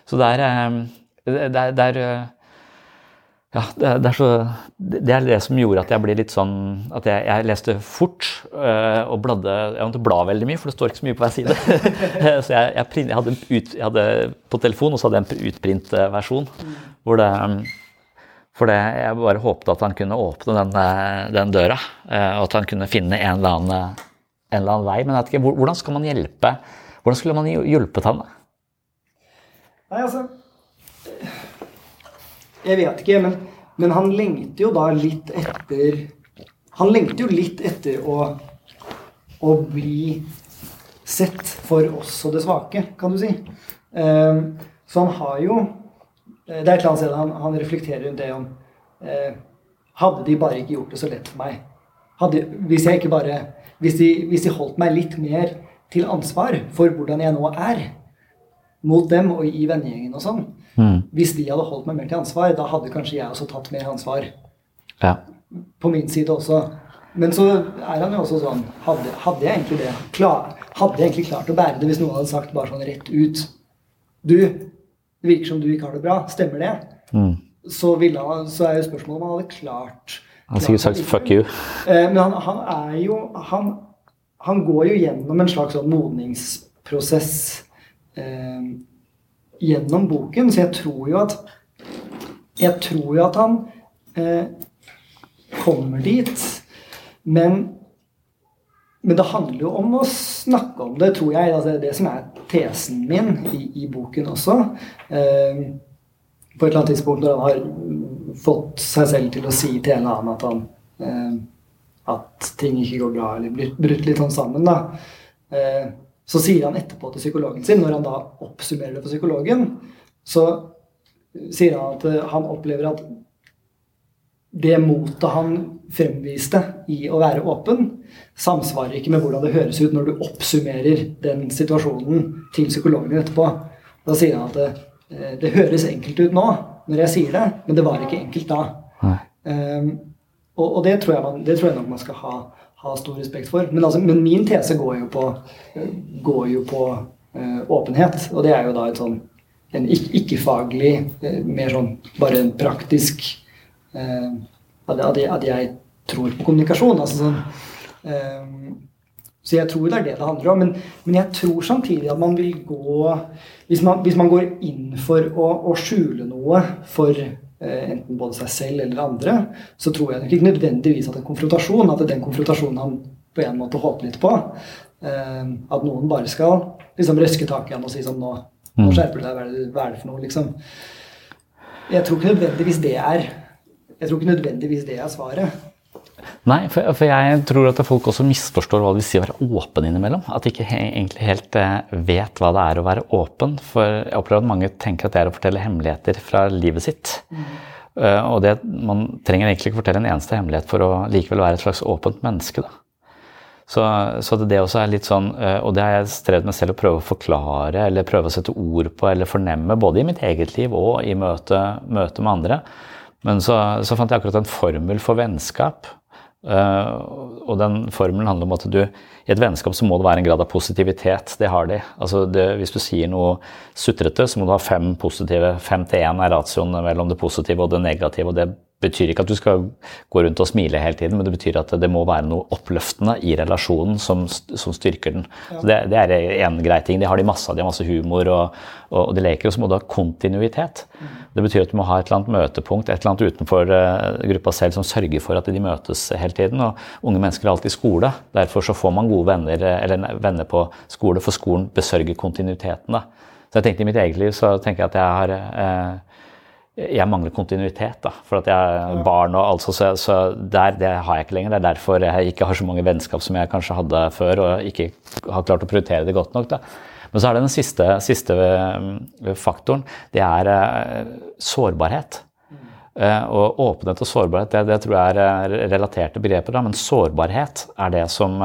Så det er, øh, det er, det er øh, ja, det er, det, er så, det er det som gjorde at jeg ble litt sånn At jeg, jeg leste fort øh, og bladde Jeg måtte bla veldig mye, for det står ikke så mye på hver side. så jeg, jeg, print, jeg, hadde ut, jeg, hadde På telefon og så hadde jeg en utprintversjon. Hvor det For det, jeg bare håpet at han kunne åpne den, den døra. øh, Og at han kunne finne en eller annen, en eller annen vei. Men jeg vet ikke, hvordan skal man hjelpe Hvordan skulle man hjulpet han? Nei, altså Jeg vet ikke, men, men han lengter jo da litt etter Han lengter jo litt etter å, å bli sett for oss og det svake, kan du si. Um, så han har jo Det er et eller annet sted han, han reflekterer rundt det om eh, Hadde de bare ikke gjort det så lett for meg hadde, Hvis jeg ikke bare hvis de, hvis de holdt meg litt mer til ansvar for hvordan jeg nå er mot dem og i vennegjengen og sånn. Mm. Hvis de hadde holdt meg mer til ansvar, da hadde kanskje jeg også tatt mer ansvar. Ja. På min side også. Men så er han jo også sånn Hadde, hadde jeg egentlig det klar, Hadde jeg egentlig klart å bære det hvis noen hadde sagt bare sånn rett ut Du, det virker som du ikke har det bra. Stemmer det? Mm. Så, ville så er jo spørsmålet om han hadde klart Han har sikkert sagt 'fuck you'. Eh, Men han, han er jo han, han går jo gjennom en slags sånn modningsprosess eh, gjennom boken, så jeg tror jo at jeg tror jo at han eh, kommer dit, men men det handler jo om å snakke om det, tror jeg. Altså, det er det som er tesen min i, i boken også. Eh, på et eller annet tidspunkt når han har fått seg selv til å si til en annen at han eh, at ting ikke går bra, eller blir brutt litt sånn sammen, da. Så sier han etterpå til psykologen sin, når han da oppsummerer det for psykologen, så sier han at eh, han opplever at det motet han fremviste i å være åpen, samsvarer ikke med hvordan det høres ut når du oppsummerer den situasjonen til psykologen etterpå. Da sier han at det, eh, det høres enkelt ut nå når jeg sier det, men det var ikke enkelt da. Um, og, og det, tror man, det, tror jeg nok man skal ha, ha stor respekt for. Men, altså, men, min tese går jo på, går jo på uh, åpenhet, og det er jo da et sånn en ikke-faglig, uh, mer sånn bare en praktisk uh, at, at, jeg tror på kommunikasjon. altså sånn så jeg tror det er det det handler om. Men, men, jeg tror samtidig at man vil gå Hvis man, hvis man går inn for å, å skjule noe for eh, enten både seg selv eller andre, så tror jeg ikke nødvendigvis at en konfrontasjon At den konfrontasjonen han på en måte håper litt på eh, At noen bare skal liksom røske tak i han og si sånn Nå, nå mm. skjerper du deg, er, det, hva er det for noe? liksom. Jeg tror ikke nødvendigvis det er jeg tror ikke nødvendigvis det er svaret. Nei, for, for, jeg tror at folk også misforstår hva det vil si å være åpen innimellom. At de ikke he egentlig helt eh, vet hva det er å være åpen. For jeg opplever at mange tenker at det er å fortelle hemmeligheter fra livet sitt. Mm. Uh, og det, man trenger egentlig ikke fortelle en eneste hemmelighet for å likevel være et slags åpent menneske. Da. Så, så det, det også er litt sånn, uh, og det har jeg strevd med selv å prøve å forklare eller prøve å sette ord på eller fornemme, både i mitt eget liv og i møte, møte med andre. Men så, så fant jeg akkurat en formel for vennskap og den formelen handler om at du i et vennskap så må det være en grad av positivitet. Det har de. Altså det, hvis du sier noe sutrete, så må du ha fem positive. Fem til én er ratioen mellom det positive og det negative. og det betyr ikke at du skal gå rundt og smile hele tiden, men det betyr at det må være noe oppløftende i relasjonen som, som styrker den. Ja. Det, det, er en grei ting. De har de masse, de har masse humor og, og de leker, og så må du ha kontinuitet. Mm. Det betyr at du må ha et eller annet møtepunkt, et eller annet utenfor uh, gruppa selv som sørger for at de møtes hele tiden. Og unge mennesker er alltid i skole. Derfor så får man gode venner, eller venner på skole, for skolen besørger kontinuiteten. Da. Så jeg tenkte i mitt eget liv så tenker jeg at jeg har eh, jeg mangler kontinuitet. da, For at jeg er barn og altså, så, så der, det har jeg ikke lenger. Det er derfor jeg ikke har så mange vennskap som jeg kanskje hadde før, og ikke har klart å prioritere det godt nok. da. Men så er det den siste, siste eh, faktoren. Det er uh, sårbarhet. Uh, og åpenhet og sårbarhet det, det, tror jeg er relaterte begreper, men sårbarhet er det som,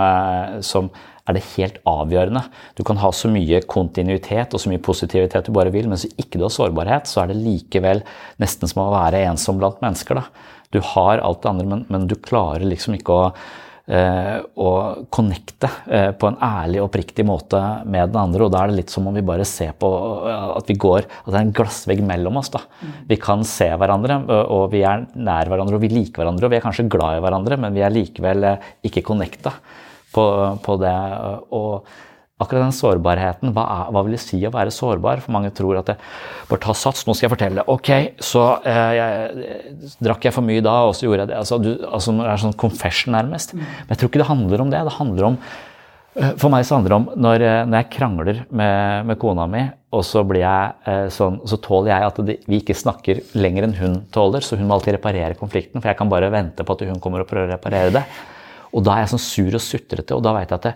som er det helt avgjørende. Du kan ha så mye kontinuitet og så mye positivitet du bare vil, men hvis ikke du har sårbarhet, så er det likevel nesten som å være ensom blant mennesker. Da. Du har alt det andre, men, men du klarer liksom ikke å Uh, og connecte uh, på en ærlig og oppriktig måte med den andre. Og da er det litt som om vi bare ser på uh, at vi går At det er en glassvegg mellom oss. da. Mm. Vi kan se hverandre, og vi er nær hverandre, og vi liker hverandre, og vi er kanskje glad i hverandre, men vi er likevel ikke connecta på, på det. Og akkurat den sårbarheten, hva, er, hva, vil det si å være sårbar? For mange tror at det bare ta sats, nå skal jeg fortelle. Ok, så eh, jeg, drakk jeg for mye da, og så gjorde jeg det. Altså, du, altså, det er sånn confession, nærmest. Men jeg tror ikke det handler om det. Det handler om eh, for meg så handler det om når, eh, når jeg krangler med, med, kona mi, og så blir jeg eh, sånn, så tåler jeg at det, vi ikke snakker lenger enn hun tåler. Så hun må alltid reparere konflikten, for jeg kan bare vente på at hun kommer og prøver å reparere det. Og da er jeg sånn sur og sutrete, og da vet jeg at det,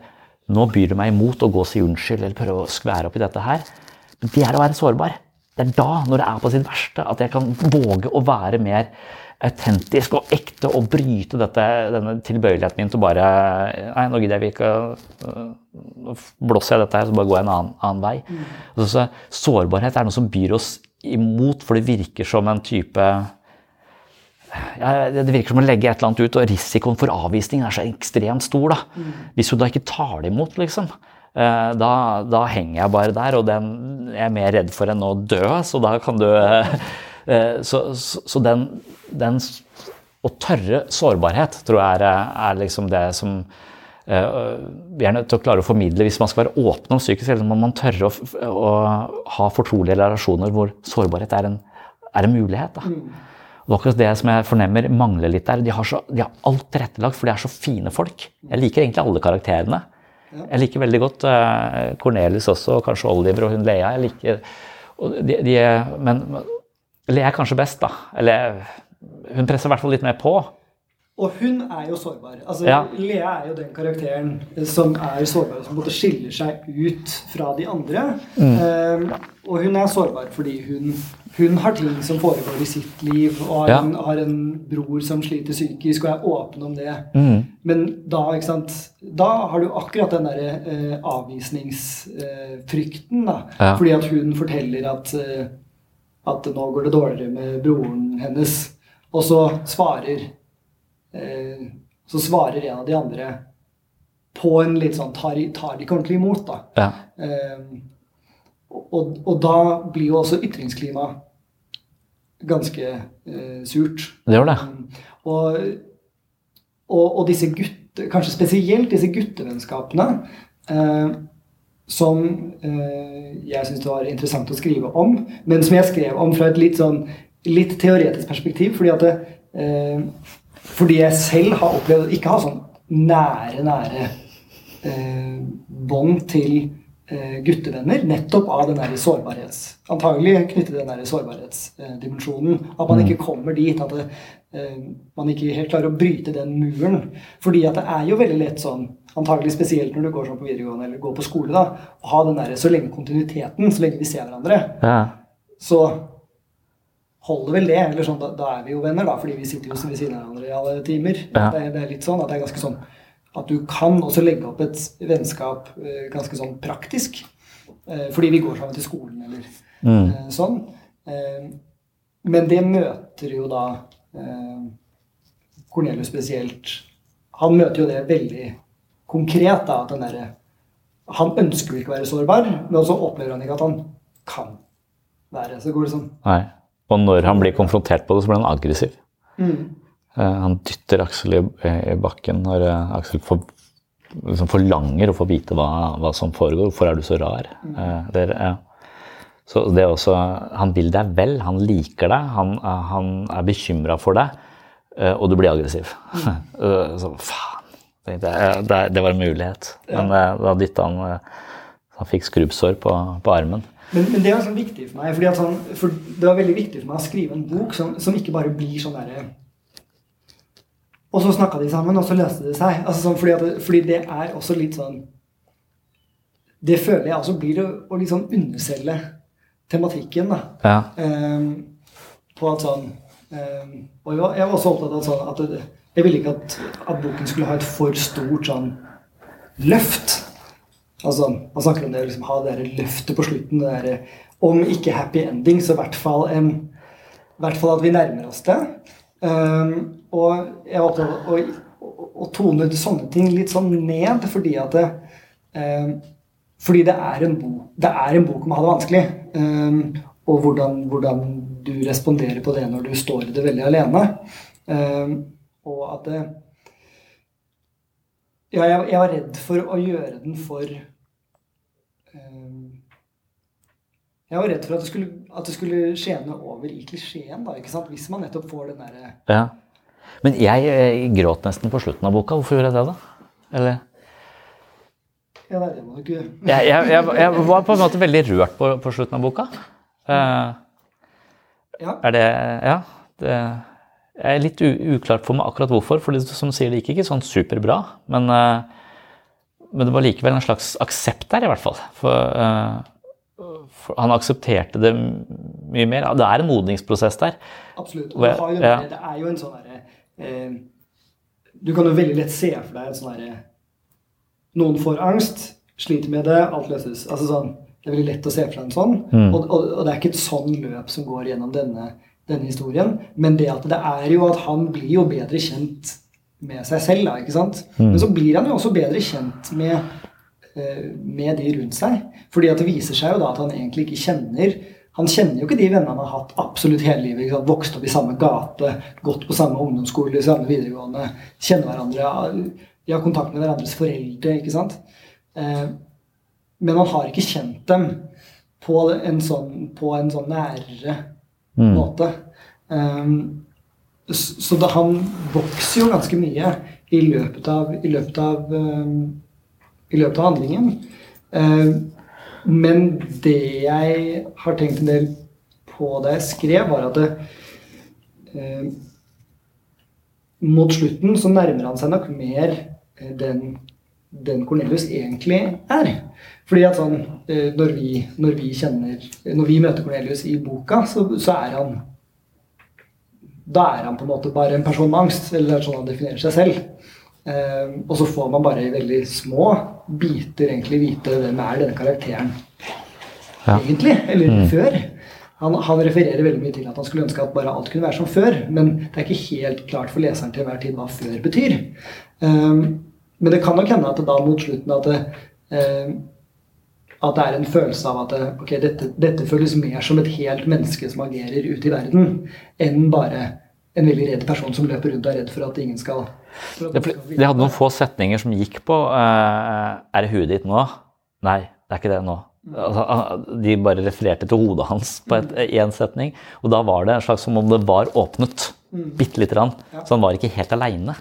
nå byr det meg imot å gå og si unnskyld eller prøve å skvære opp i dette her. Men det er å være sårbar. Det er da, når det er på sitt verste, at jeg kan våge å være mer autentisk og ekte og bryte dette, denne tilbøyeligheten min til bare Nei, nå gidder jeg ikke Nå blåser jeg dette her, så bare går jeg en annen, annen vei. Mm. Altså, sårbarhet er noe som byr oss imot, for det virker som en type det virker som å legge et eller annet ut, og risikoen for avvisning er så ekstremt stor. da. Mm. Hvis hun da ikke tar det imot, liksom, eh, da, da, henger jeg bare der, og den jeg er mer redd for enn å dø, så da kan du eh, Så, så, så den, den, Å tørre sårbarhet tror jeg er, er liksom det som eh, vi er nødt til å klare å formidle hvis man skal være åpen om psykisk helse. må man tørre å, å ha fortrolige relasjoner hvor sårbarhet er en er en mulighet. da. Og akkurat det som jeg fornemmer mangler litt der. De har, så, de har alt tilrettelagt, for de er så fine folk. Jeg liker egentlig alle karakterene. Jeg liker veldig godt Cornelis Cornelius også, og kanskje Oliver og hun Lea. Jeg liker, de, de, men Lea er kanskje best, da. Eller hun presser i hvert fall litt mer på. Og hun er jo sårbar. Altså, Ja. Lea er jo den karakteren som er sårbar, som både skiller seg ut fra de andre. Mm. Eh, og hun er sårbar fordi hun, hun har ting som foregår i sitt liv, og har, Ja. en, har en bror som sliter psykisk, og er åpen om det. Mm. Men da, ikke sant, da har du akkurat den derre uh, avvisningsfrykten, da. Ja. Fordi at hun forteller at, uh, at nå går det dårligere med broren hennes. Og så svarer eh, Så svarer en av de andre på en litt sånn tar, tar de ikke ordentlig imot, da. Ja. Eh, og, og da blir jo også ytringsklimaet ganske eh, surt. Det gjør det. Og, og, og disse gutte, kanskje spesielt disse guttevennskapene, eh, som eh, jeg syns det var interessant å skrive om, men som jeg skrev om fra et litt sånn litt teoretisk perspektiv, fordi at det, eh, fordi jeg selv har opplevd å ikke ha sånn nære, nære eh, bånd til eh, guttevenner, nettopp av den der sårbarhets... Antagelig knyttet til den der sårbarhetsdimensjonen. At man ikke kommer dit. At det, eh, man ikke helt klarer å bryte den muren. Fordi at det er jo veldig lett sånn, antagelig spesielt når du går sånn på videregående eller går på skole, da, å ha den der så lenge kontinuiteten, så lenge vi ser hverandre, Ja. så holder vel det. Eller sånn, da, da er vi jo venner, da, fordi vi sitter jo ved siden av hverandre i alle timer. Ja. Det, det er litt sånn at det er ganske sånn at du kan også legge opp et vennskap eh, ganske sånn praktisk. Eh, fordi vi går sammen til skolen eller Mm. eh, sånn. Eh, men det møter jo da eh, Cornelius spesielt. Han møter jo det veldig konkret. da, at den der, Han ønsker jo ikke å være sårbar, men så opplever han ikke at han kan være. Så går det sånn Nei. Og når han blir konfrontert på det, så blir han aggressiv. mm. Eh, Han dytter Aksel i, i bakken når eh, Aksel får, liksom forlanger å få vite hva, hva som foregår. Hvorfor er du så rar? Mm. det er, ja. Så det er også, Han vil deg vel, han liker deg, han, eh, han er bekymra for deg, eh, og du blir aggressiv. Mm. så faen. jeg, det, det var en mulighet. Men eh, da dytta han eh, Han fikk skrubbsår på, på armen. Men, men det er sånn viktig for meg, sånn, for det var veldig viktig for meg å skrive en bok som, som ikke bare blir sånn derre Og så snakka de sammen, og så løste det seg. Altså sånn, fordi, det- fordi det er også litt sånn Det føler jeg også blir å, å liksom underselge tematikken. da. Ja. Um, på at sånn um, Og jeg var, jeg var også opptatt av sånn at det, jeg ville ikke at, at boken skulle ha et for stort sånn løft. Altså, Man snakker om det å liksom, ha det løftet på slutten. det der, Om ikke happy ending, så i hvert fall, i hvert fall at vi nærmer oss det. Um, og jeg av å, å, å tone sånne ting litt sånn ned, fordi at det, um, fordi det er en bok, det er en bok om å ha det vanskelig. Ehm, og hvordan, hvordan du responderer på det når du står i det veldig alene. Og at det Ja, jeg, jeg var redd for å gjøre den for Jeg var redd for at det skulle, at det skulle skjene over i klisjeen, da, ikke sant? hvis man nettopp får den derre Ja. Men jeg jeg, gråt nesten på slutten av boka. Hvorfor gjorde jeg det, da? Eller? Ja, nei, det må du ikke Jeg, jeg, jeg, jeg var på en måte veldig rørt på, på slutten av boka. Uh, Ja. Er det Ja. Det, er litt uklart for meg akkurat hvorfor, for de som sier, det gikk ikke sånn superbra. Men, eh, men det var likevel en slags aksept der, i hvert fall. For, eh, for han aksepterte det mye mer. Det er en modningsprosess der. Absolutt. Og det, jo, ja. det er jo en sånn herre eh, Du kan jo veldig lett se for deg en sånn herre Noen får angst, sliter med det, alt løses. Altså sånn, Det er veldig lett å se for deg en sånn. Mm. Og, og, og det er ikke et sånn løp som går gjennom denne, denne historien. Men det at det er jo at han blir jo bedre kjent med seg selv, da, ikke sant? Mm. Men så blir han jo også bedre kjent med eh, med de rundt seg. Fordi at det viser seg jo da at han egentlig ikke kjenner Han kjenner jo ikke de vennene han har hatt absolutt hele livet. Ikke sant? Vokst opp i samme gate, gått på samme ungdomsskole, samme videregående. Kjenner hverandre, de har kontakt med hverandres foreldre. ikke sant? Eh, men han har ikke kjent dem på en sånn, på en sånn nærere Mm. måte. Um, så da han vokser jo ganske mye i løpet av, i løpet av, um, i løpet av handlingen. Um, men det jeg har tenkt en del på da jeg skrev, var at det, um, mot slutten så nærmer han seg nok mer eh, den, den Cornelius egentlig er. Fordi at sånn, eh, når vi, når vi kjenner Når vi møter Cornelius i boka, så, så er han Da er han på en måte bare en person med angst, eller det er sånn han definerer seg selv. Eh, og så får man bare i veldig små biter egentlig vite hvem er denne karakteren Ja. egentlig, eller Mm. før. Han, han refererer veldig mye til at han skulle ønske at bare alt kunne være som før, men det er ikke helt klart for leseren til enhver tid hva før betyr. Um, men det kan nok hende at det da mot slutten at det, um, at det er en følelse av at det, ok, dette, dette føles mer som et helt menneske som agerer ute i verden, enn bare en veldig redd person som løper rundt og er redd for at ingen skal Det- De hadde noen få setninger som gikk på eh, Er det huet ditt nå? Nei, det er ikke det nå. Altså, de bare refererte til hodet hans på et- én setning. Og da var det en slags som om det var åpnet. Mm. Bitte lite grann. Ja. Så han var ikke helt aleine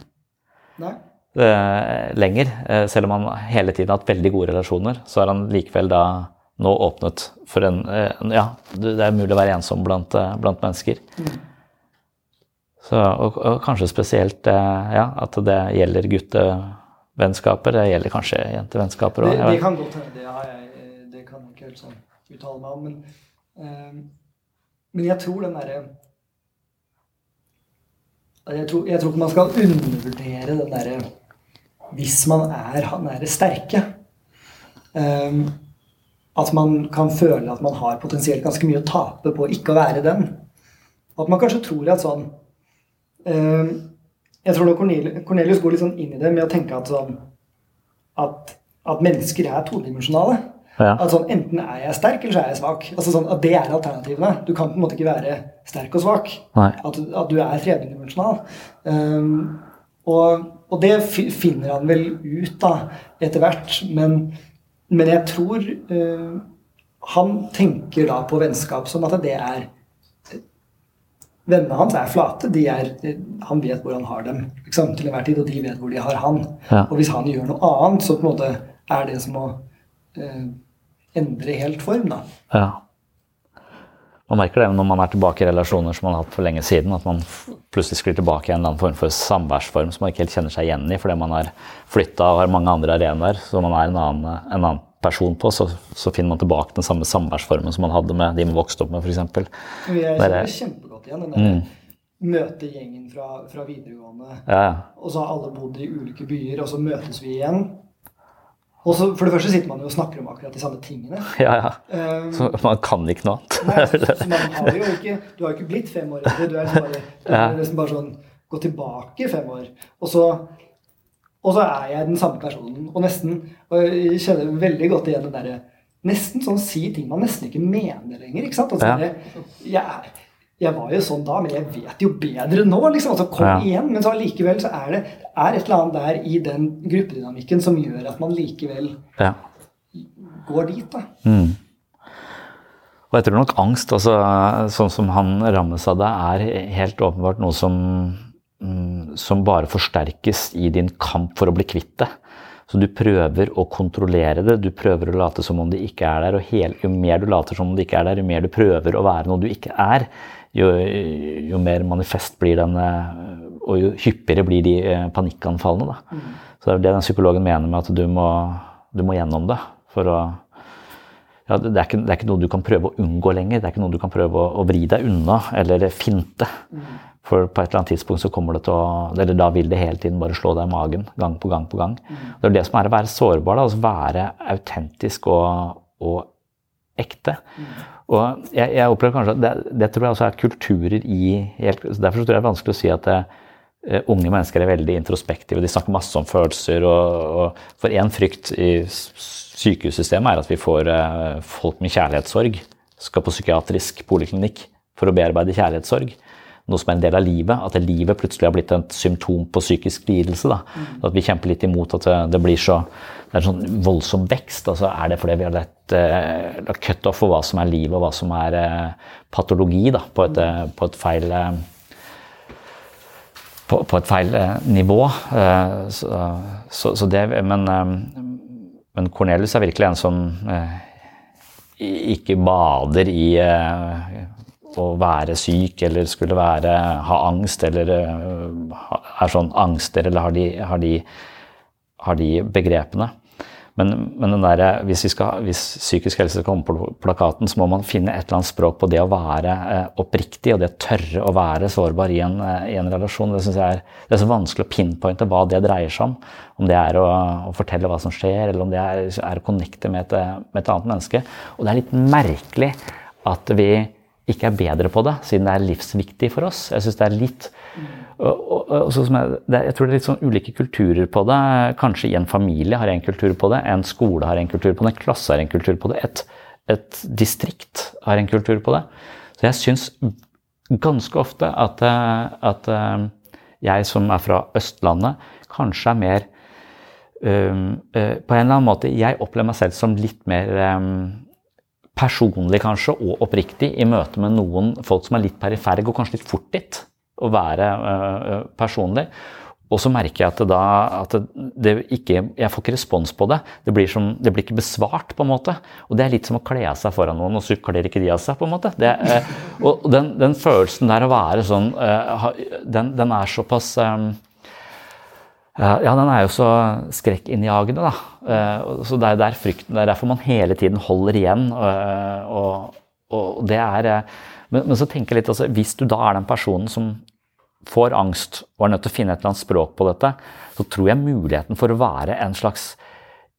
eh, lenger. Eh, selv om han hele tiden har hatt veldig gode relasjoner, så har han likevel da nå åpnet for en Ja, det er mulig å være ensom blant, blant mennesker. Mm. Så, og, og kanskje spesielt eh, ja, at det gjelder guttevennskaper. Det gjelder kanskje jentevennskaper Det, òg. det kan godt hende. Det, har jeg, det kan jeg ikke helt sånn uttale meg om. Men, eh, men jeg tror den derre jeg, tror- jeg tror ikke man skal undervurdere den derre Hvis man er han derre sterke eh, At man kan føle at man har potensielt ganske mye å tape på ikke å være den. At man kanskje tror at sånn eh, Jeg tror Cornelius går litt sånn inn i det med å tenke at sånn at, at mennesker er todimensjonale. Ja. At sånn, Enten er jeg sterk, eller så er jeg svak. Altså sånn, at Det er alternativene. Du kan på en måte ikke være sterk og svak. At, at du er tredimensjonal. Um, og, og det finner han vel ut da, etter hvert. Men, men jeg tror uh, han tenker da på vennskap som at det er Vennene hans er flate. De er, han vet hvor han har dem liksom, til enhver tid, og de vet hvor de har han. Ja. Og hvis han gjør noe annet, så på en måte er det som å eh, endre helt form, da. Ja. Man merker det når man er tilbake i relasjoner som man har hatt for lenge siden, at man plutselig sklir tilbake i en eller annen form for samværsform som man ikke helt kjenner seg igjen i fordi man har flytta og har mange andre arenaer som man er en annen, en annen person på, så, så finner man tilbake den samme samværsformen som man hadde med de man vokste opp med, f.eks. Jeg kjenner det kjempegodt igjen. Den der Mm. møte gjengen fra, fra videregående. Ja. Og så har alle bodd i ulike byer, og så møtes vi igjen. Og så For det første sitter man jo og snakker om akkurat de samme tingene. ja, ja. Um, Så man kan ikke noe Nei, så, så man har jo ikke, du har jo ikke blitt fem år etter. Du er liksom bare, du Ja. er liksom bare sånn Gå tilbake fem år. Og så, og så er jeg den samme personen. Og nesten Og jeg kjenner veldig godt igjen den derre Nesten sånn si ting man nesten ikke mener lenger. ikke sant? Altså, Ja. jeg, jeg var jo sånn da, men jeg vet jo bedre nå. liksom, altså Kom Ja. igjen. Men så allikevel så er det, det er et eller annet der i den gruppedynamikken som gjør at man likevel Ja. går dit. da. Mm. Og jeg tror nok angst, altså, sånn som han rammes av det, er helt åpenbart noe som, mm, som bare forsterkes i din kamp for å bli kvitt det. Så du prøver å kontrollere det, du prøver å late som om det ikke er der. Og hele, jo mer du later som om det ikke er der, jo mer du prøver å være noe du ikke er, jo, jo mer manifest blir den, eh, og jo hyppigere blir de eh, panikkanfallene. Da. Så det er det den psykologen mener med at du må, du må gjennom det for å ja, det, er ikke, det er ikke noe du kan prøve å unngå lenger. Det er ikke noe du kan prøve å, å vri deg unna eller finte. For på et eller annet tidspunkt så kommer det til å Eller da vil det hele tiden bare slå deg i magen gang på gang på gang. Det er det som er å være sårbar. Da, altså være autentisk og, og ekte. Og jeg, jeg opplever kanskje at det, det tror jeg også er kulturer i helt, Derfor tror jeg det er vanskelig å si at det, eh, unge mennesker er veldig introspektive. De snakker masse om følelser. Og, og for én frykt i sykehussystemet er at vi får eh, folk med kjærlighetssorg skal på psykiatrisk poliklinikk for å bearbeide kjærlighetssorg. noe som er en del av livet. At livet plutselig har blitt et symptom på psykisk lidelse. Da. At vi kjemper litt imot at det blir så det er en sånn voldsom vekst. altså Er det fordi vi har lett uh, cutoff for hva som er liv og hva som er uh, patologi, da, på et, uh, på et feil uh, på, et feil nivå. Så, så, så det, men, men Cornelius er virkelig en som ikke bader i å være syk eller skulle være, ha angst eller er sånn angster eller har de, har de, har de begrepene. Men, men der, hvis, skal, hvis, psykisk helse skal komme på plakaten, så må man finne et eller annet språk på det å være eh, oppriktig og det å tørre å være sårbar i en, eh, i en relasjon. Det er, det er så vanskelig å pinpointe hva det dreier seg om. Om det er å, å fortelle hva som skjer, eller om det er, er å connecte med et, med et annet menneske. Og det er litt merkelig at vi ikke er bedre på det, siden det er livsviktig for oss. Jeg synes det er litt og, og, og jeg, det, jeg, tror det er litt sånn ulike kulturer på det. Kanskje i en familie har en kultur på det, en skole har en kultur på det, en klasse har en kultur på det, et, et distrikt har en kultur på det. Så jeg syns ganske ofte at, at, jeg som er fra Østlandet, kanskje er mer um, uh, På en eller annen måte Jeg opplever meg selv som litt mer um, personlig kanskje, og oppriktig i møte med noen folk som er litt perifere, går kanskje litt fort dit å være uh, personlig. Og så merker jeg at, da, at det ikke, jeg får ikke respons på det. Det blir, som, det blir, ikke besvart, på en måte. Og det er litt som å kle av seg foran noen, og så kler ikke de av seg. på en måte. Det, uh, og den, den, følelsen der å være sånn, den, den, er såpass ja, den er jo så skrekkinnjagende, da. Så det er, der frykten, det er derfor man hele tiden holder igjen. Og, og det er men, men, så tenker jeg litt, altså, hvis du da er den personen som får angst og er nødt til å finne et eller annet språk på dette, så tror jeg muligheten for å være en slags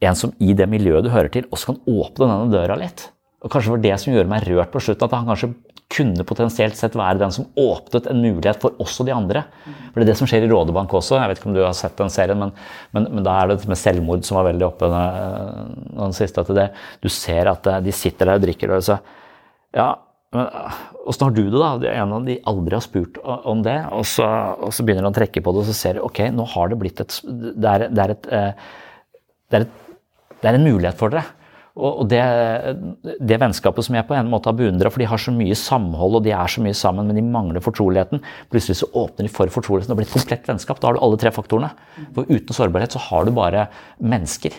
en som i det miljøet du hører til, også kan åpne denne døra litt. Og Kanskje det var det som gjorde meg rørt på slutten, at han kanskje kunne potensielt sett være den som åpnet en mulighet for også de andre. For Det er det som skjer i Rådebank også. Jeg vet ikke om du har sett den serien, men, men, men da er det med selvmord som var veldig oppe den siste. at det, Du ser at de sitter der og drikker, og så Ja, åssen har du det, da? Det er en av de aldri har spurt om det. Og så, og så begynner han å trekke på det, og så ser du ok, nå har det blitt et Det er, det er, et, eh, det er, et, det er en mulighet for dere. Og det, det, vennskapet som jeg på en måte har beundra, for de har så mye samhold og de er så mye sammen, men de mangler fortroligheten. Plutselig så åpner de for fortroligheten og blir et komplett vennskap. Da har du alle tre faktorene. For uten sårbarhet så har du bare mennesker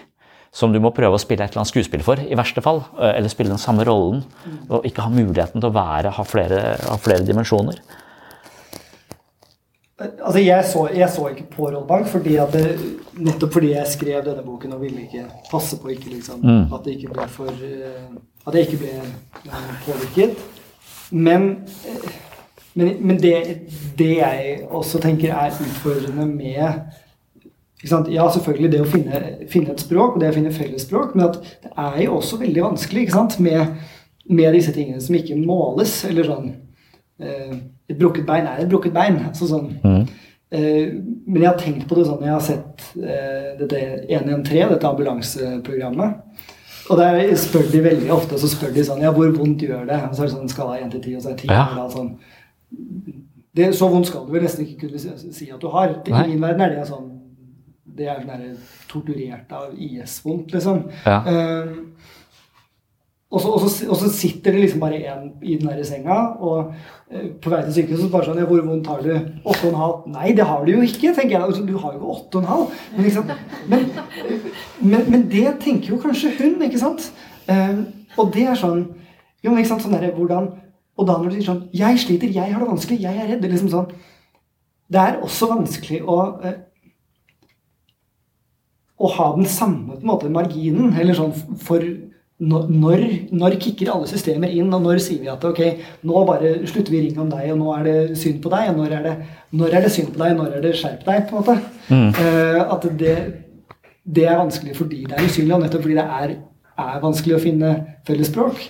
som du må prøve å spille et eller annet skuespill for, i verste fall. Eh, eller spille den samme rollen. Og ikke ha muligheten til å være, ha flere, ha flere dimensjoner. Altså, jeg så, jeg så, ikke på Rollbank fordi det, nettopp fordi jeg skrev denne boken og ville ikke passe på ikke, liksom, mm. at det ikke ble for eh, At jeg ikke ble eh, påvirket. Men, men, men det, det, jeg også tenker er utfordrende med ja, selvfølgelig det å finne, finne, et språk, og det å finne fellesspråk, men at det er jo også veldig vanskelig med, med, disse tingene som ikke måles. Eller sånn eh, Et brukket bein er et brukket bein. Altså sånn. Mm. Eh, men jeg har tenkt på det sånn Jeg har sett eh, dette 113, dette ambulanseprogrammet. Og der spør de veldig ofte så spør de sånn Ja, hvor vondt gjør det? Og så er det sånn skala 1 til 10, og så er 10 ja. sånn. Det, så vondt skal du vel nesten ikke kunne si at du har. I min verden er det sånn det er sånn torturert av IS-vondt, liksom. Ja. Um, og, så, og, så, og, så, sitter det liksom bare én i den der senga, og uh, på vei til sykehuset bare sånn ja, 'Hvor vondt har du?' 8,5. Nei, det har du jo ikke, tenker jeg. Altså, du har jo 8,5. Men, liksom, men, men, men, det tenker jo kanskje hun, ikke sant? Um, og det er sånn jo, men ikke sant, sånn der, hvordan, Og da når du sier sånn 'Jeg sliter, jeg har det vanskelig, jeg er redd', liksom sånn Det er også vanskelig å uh, å ha den samme på en måte, marginen. eller sånn for når, når, kicker alle systemer inn, og når sier vi at ok, nå bare slutter vi ringe om deg, og nå er det synd på deg, og når er det, når er det synd på deg, når er det skjerp deg? på en måte. Mm. Uh, at det, det, er vanskelig fordi det er usynlig, og nettopp fordi det er, er vanskelig å finne fellesspråk.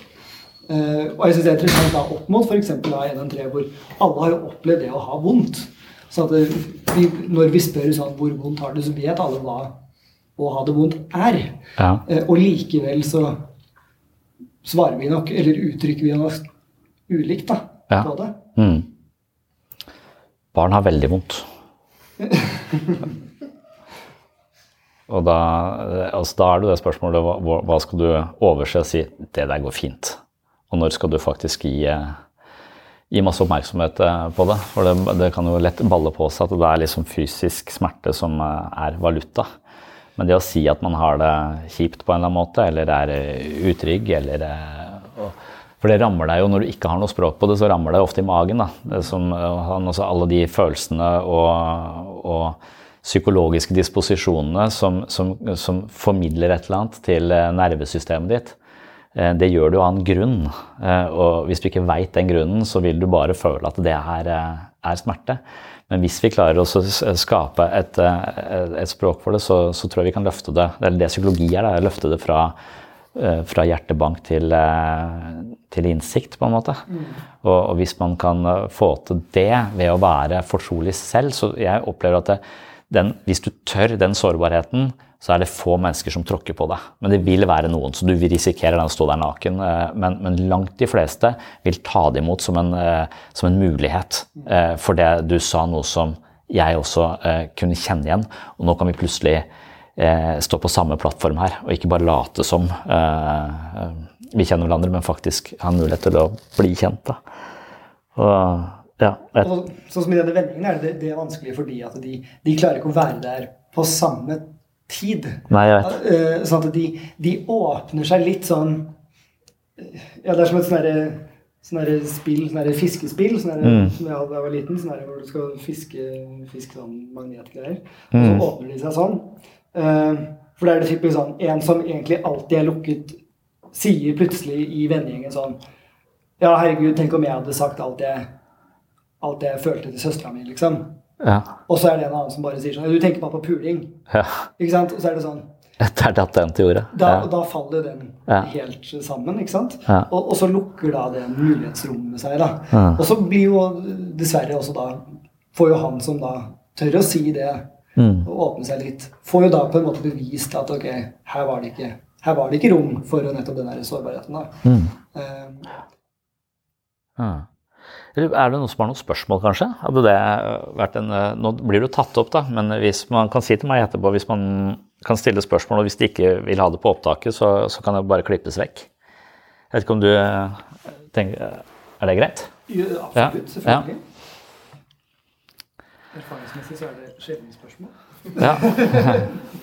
Uh, og jeg synes det er interessant da, opp mot f.eks. 113, hvor alle har jo opplevd det å ha vondt. Så at det, vi, når vi spør sånn, hvor vondt har du, så vet alle hva å ha det vondt er. Ja. Eh, og likevel så svarer vi nok, eller uttrykker vi nok ulikt da, ja. på det. Mm. Barn har veldig vondt. og da, altså da er det det spørsmålet hva, hva skal du overse og si det der går fint. Og når skal du faktisk gi, gi masse oppmerksomhet eh, på det? For det, det, kan jo lett balle på seg at det er liksom fysisk smerte som eh, er valuta. Men det å si at man har det kjipt på en eller annen måte, eller er utrygg, eller For det rammer deg jo når du ikke har noe språk på det, så rammer det ofte i magen. da. Som, altså alle de følelsene og, og psykologiske disposisjonene som, som, som, formidler et eller annet til nervesystemet ditt. Det gjør du av en grunn. Og hvis du ikke veit den grunnen, så vil du bare føle at det er, er smerte. Men hvis vi klarer å skape et, et, språk for det, så, så, tror jeg vi kan løfte det. Det er det psykologi er, det, løfte det fra, fra hjertebank til, til, innsikt, på en måte. Mm. Og, og, hvis man kan få til det ved å være fortrolig selv, så jeg opplever at det, den, hvis du tør den sårbarheten, så er det få mennesker som tråkker på deg. Men det vil være noen, så du vil risikere å stå der naken. Men, men, langt de fleste vil ta det imot som en, som en mulighet. For det du sa noe som jeg også kunne kjenne igjen. Og nå kan vi plutselig stå på samme plattform her, og ikke bare late som vi kjenner hverandre, men faktisk ha mulighet til å bli kjent. Da. Og, ja, og, sånn som i denne vendingen er det, det er vanskelig fordi at de, de klarer ikke å være der på samme tid. Nei, jeg vet. Uh, sånn at de, de, åpner seg litt sånn Ja, det er som et sånn sånn spill, sånne fiskespill sånn mm. som jeg hadde da jeg var liten. Sånn hvor du skal fiske, fiske sånn magnetgreier. Og så mm. åpner de seg sånn. Uh, for da er det typisk sånn En som egentlig alltid er lukket, sier plutselig i vennegjengen sånn Ja, herregud, tenk om jeg hadde sagt alt jeg, alt jeg følte til søstera mi, liksom. Ja. Og så er det en annen som bare sier sånn Du tenker bare på puling. Ja. Ikke sant? Og så er det sånn Etter at den til jorda. Da, ja. da faller den helt sammen. ikke sant? Og, og, så lukker da det mulighetsrommet seg. da. Og så blir jo dessverre også da Får jo han som da tør å si det mm. og åpne seg litt, får jo da på en måte bevist at ok, her var det ikke, her var det ikke rom for nettopp den der sårbarheten. da. Mm. Um, ah. Er det noen som har noen spørsmål, kanskje? Hadde det vært en, eh, nå blir det jo tatt opp, da, men hvis man kan si til meg etterpå hvis man kan stille spørsmål, og hvis de ikke vil ha det på opptaket, så, så kan det bare klippes vekk. Jeg vet ikke om du eh, tenker Er det greit? Ja, absolutt. Selvfølgelig. Ja. Erfaringsmessig så er det sjelden spørsmål. Ja.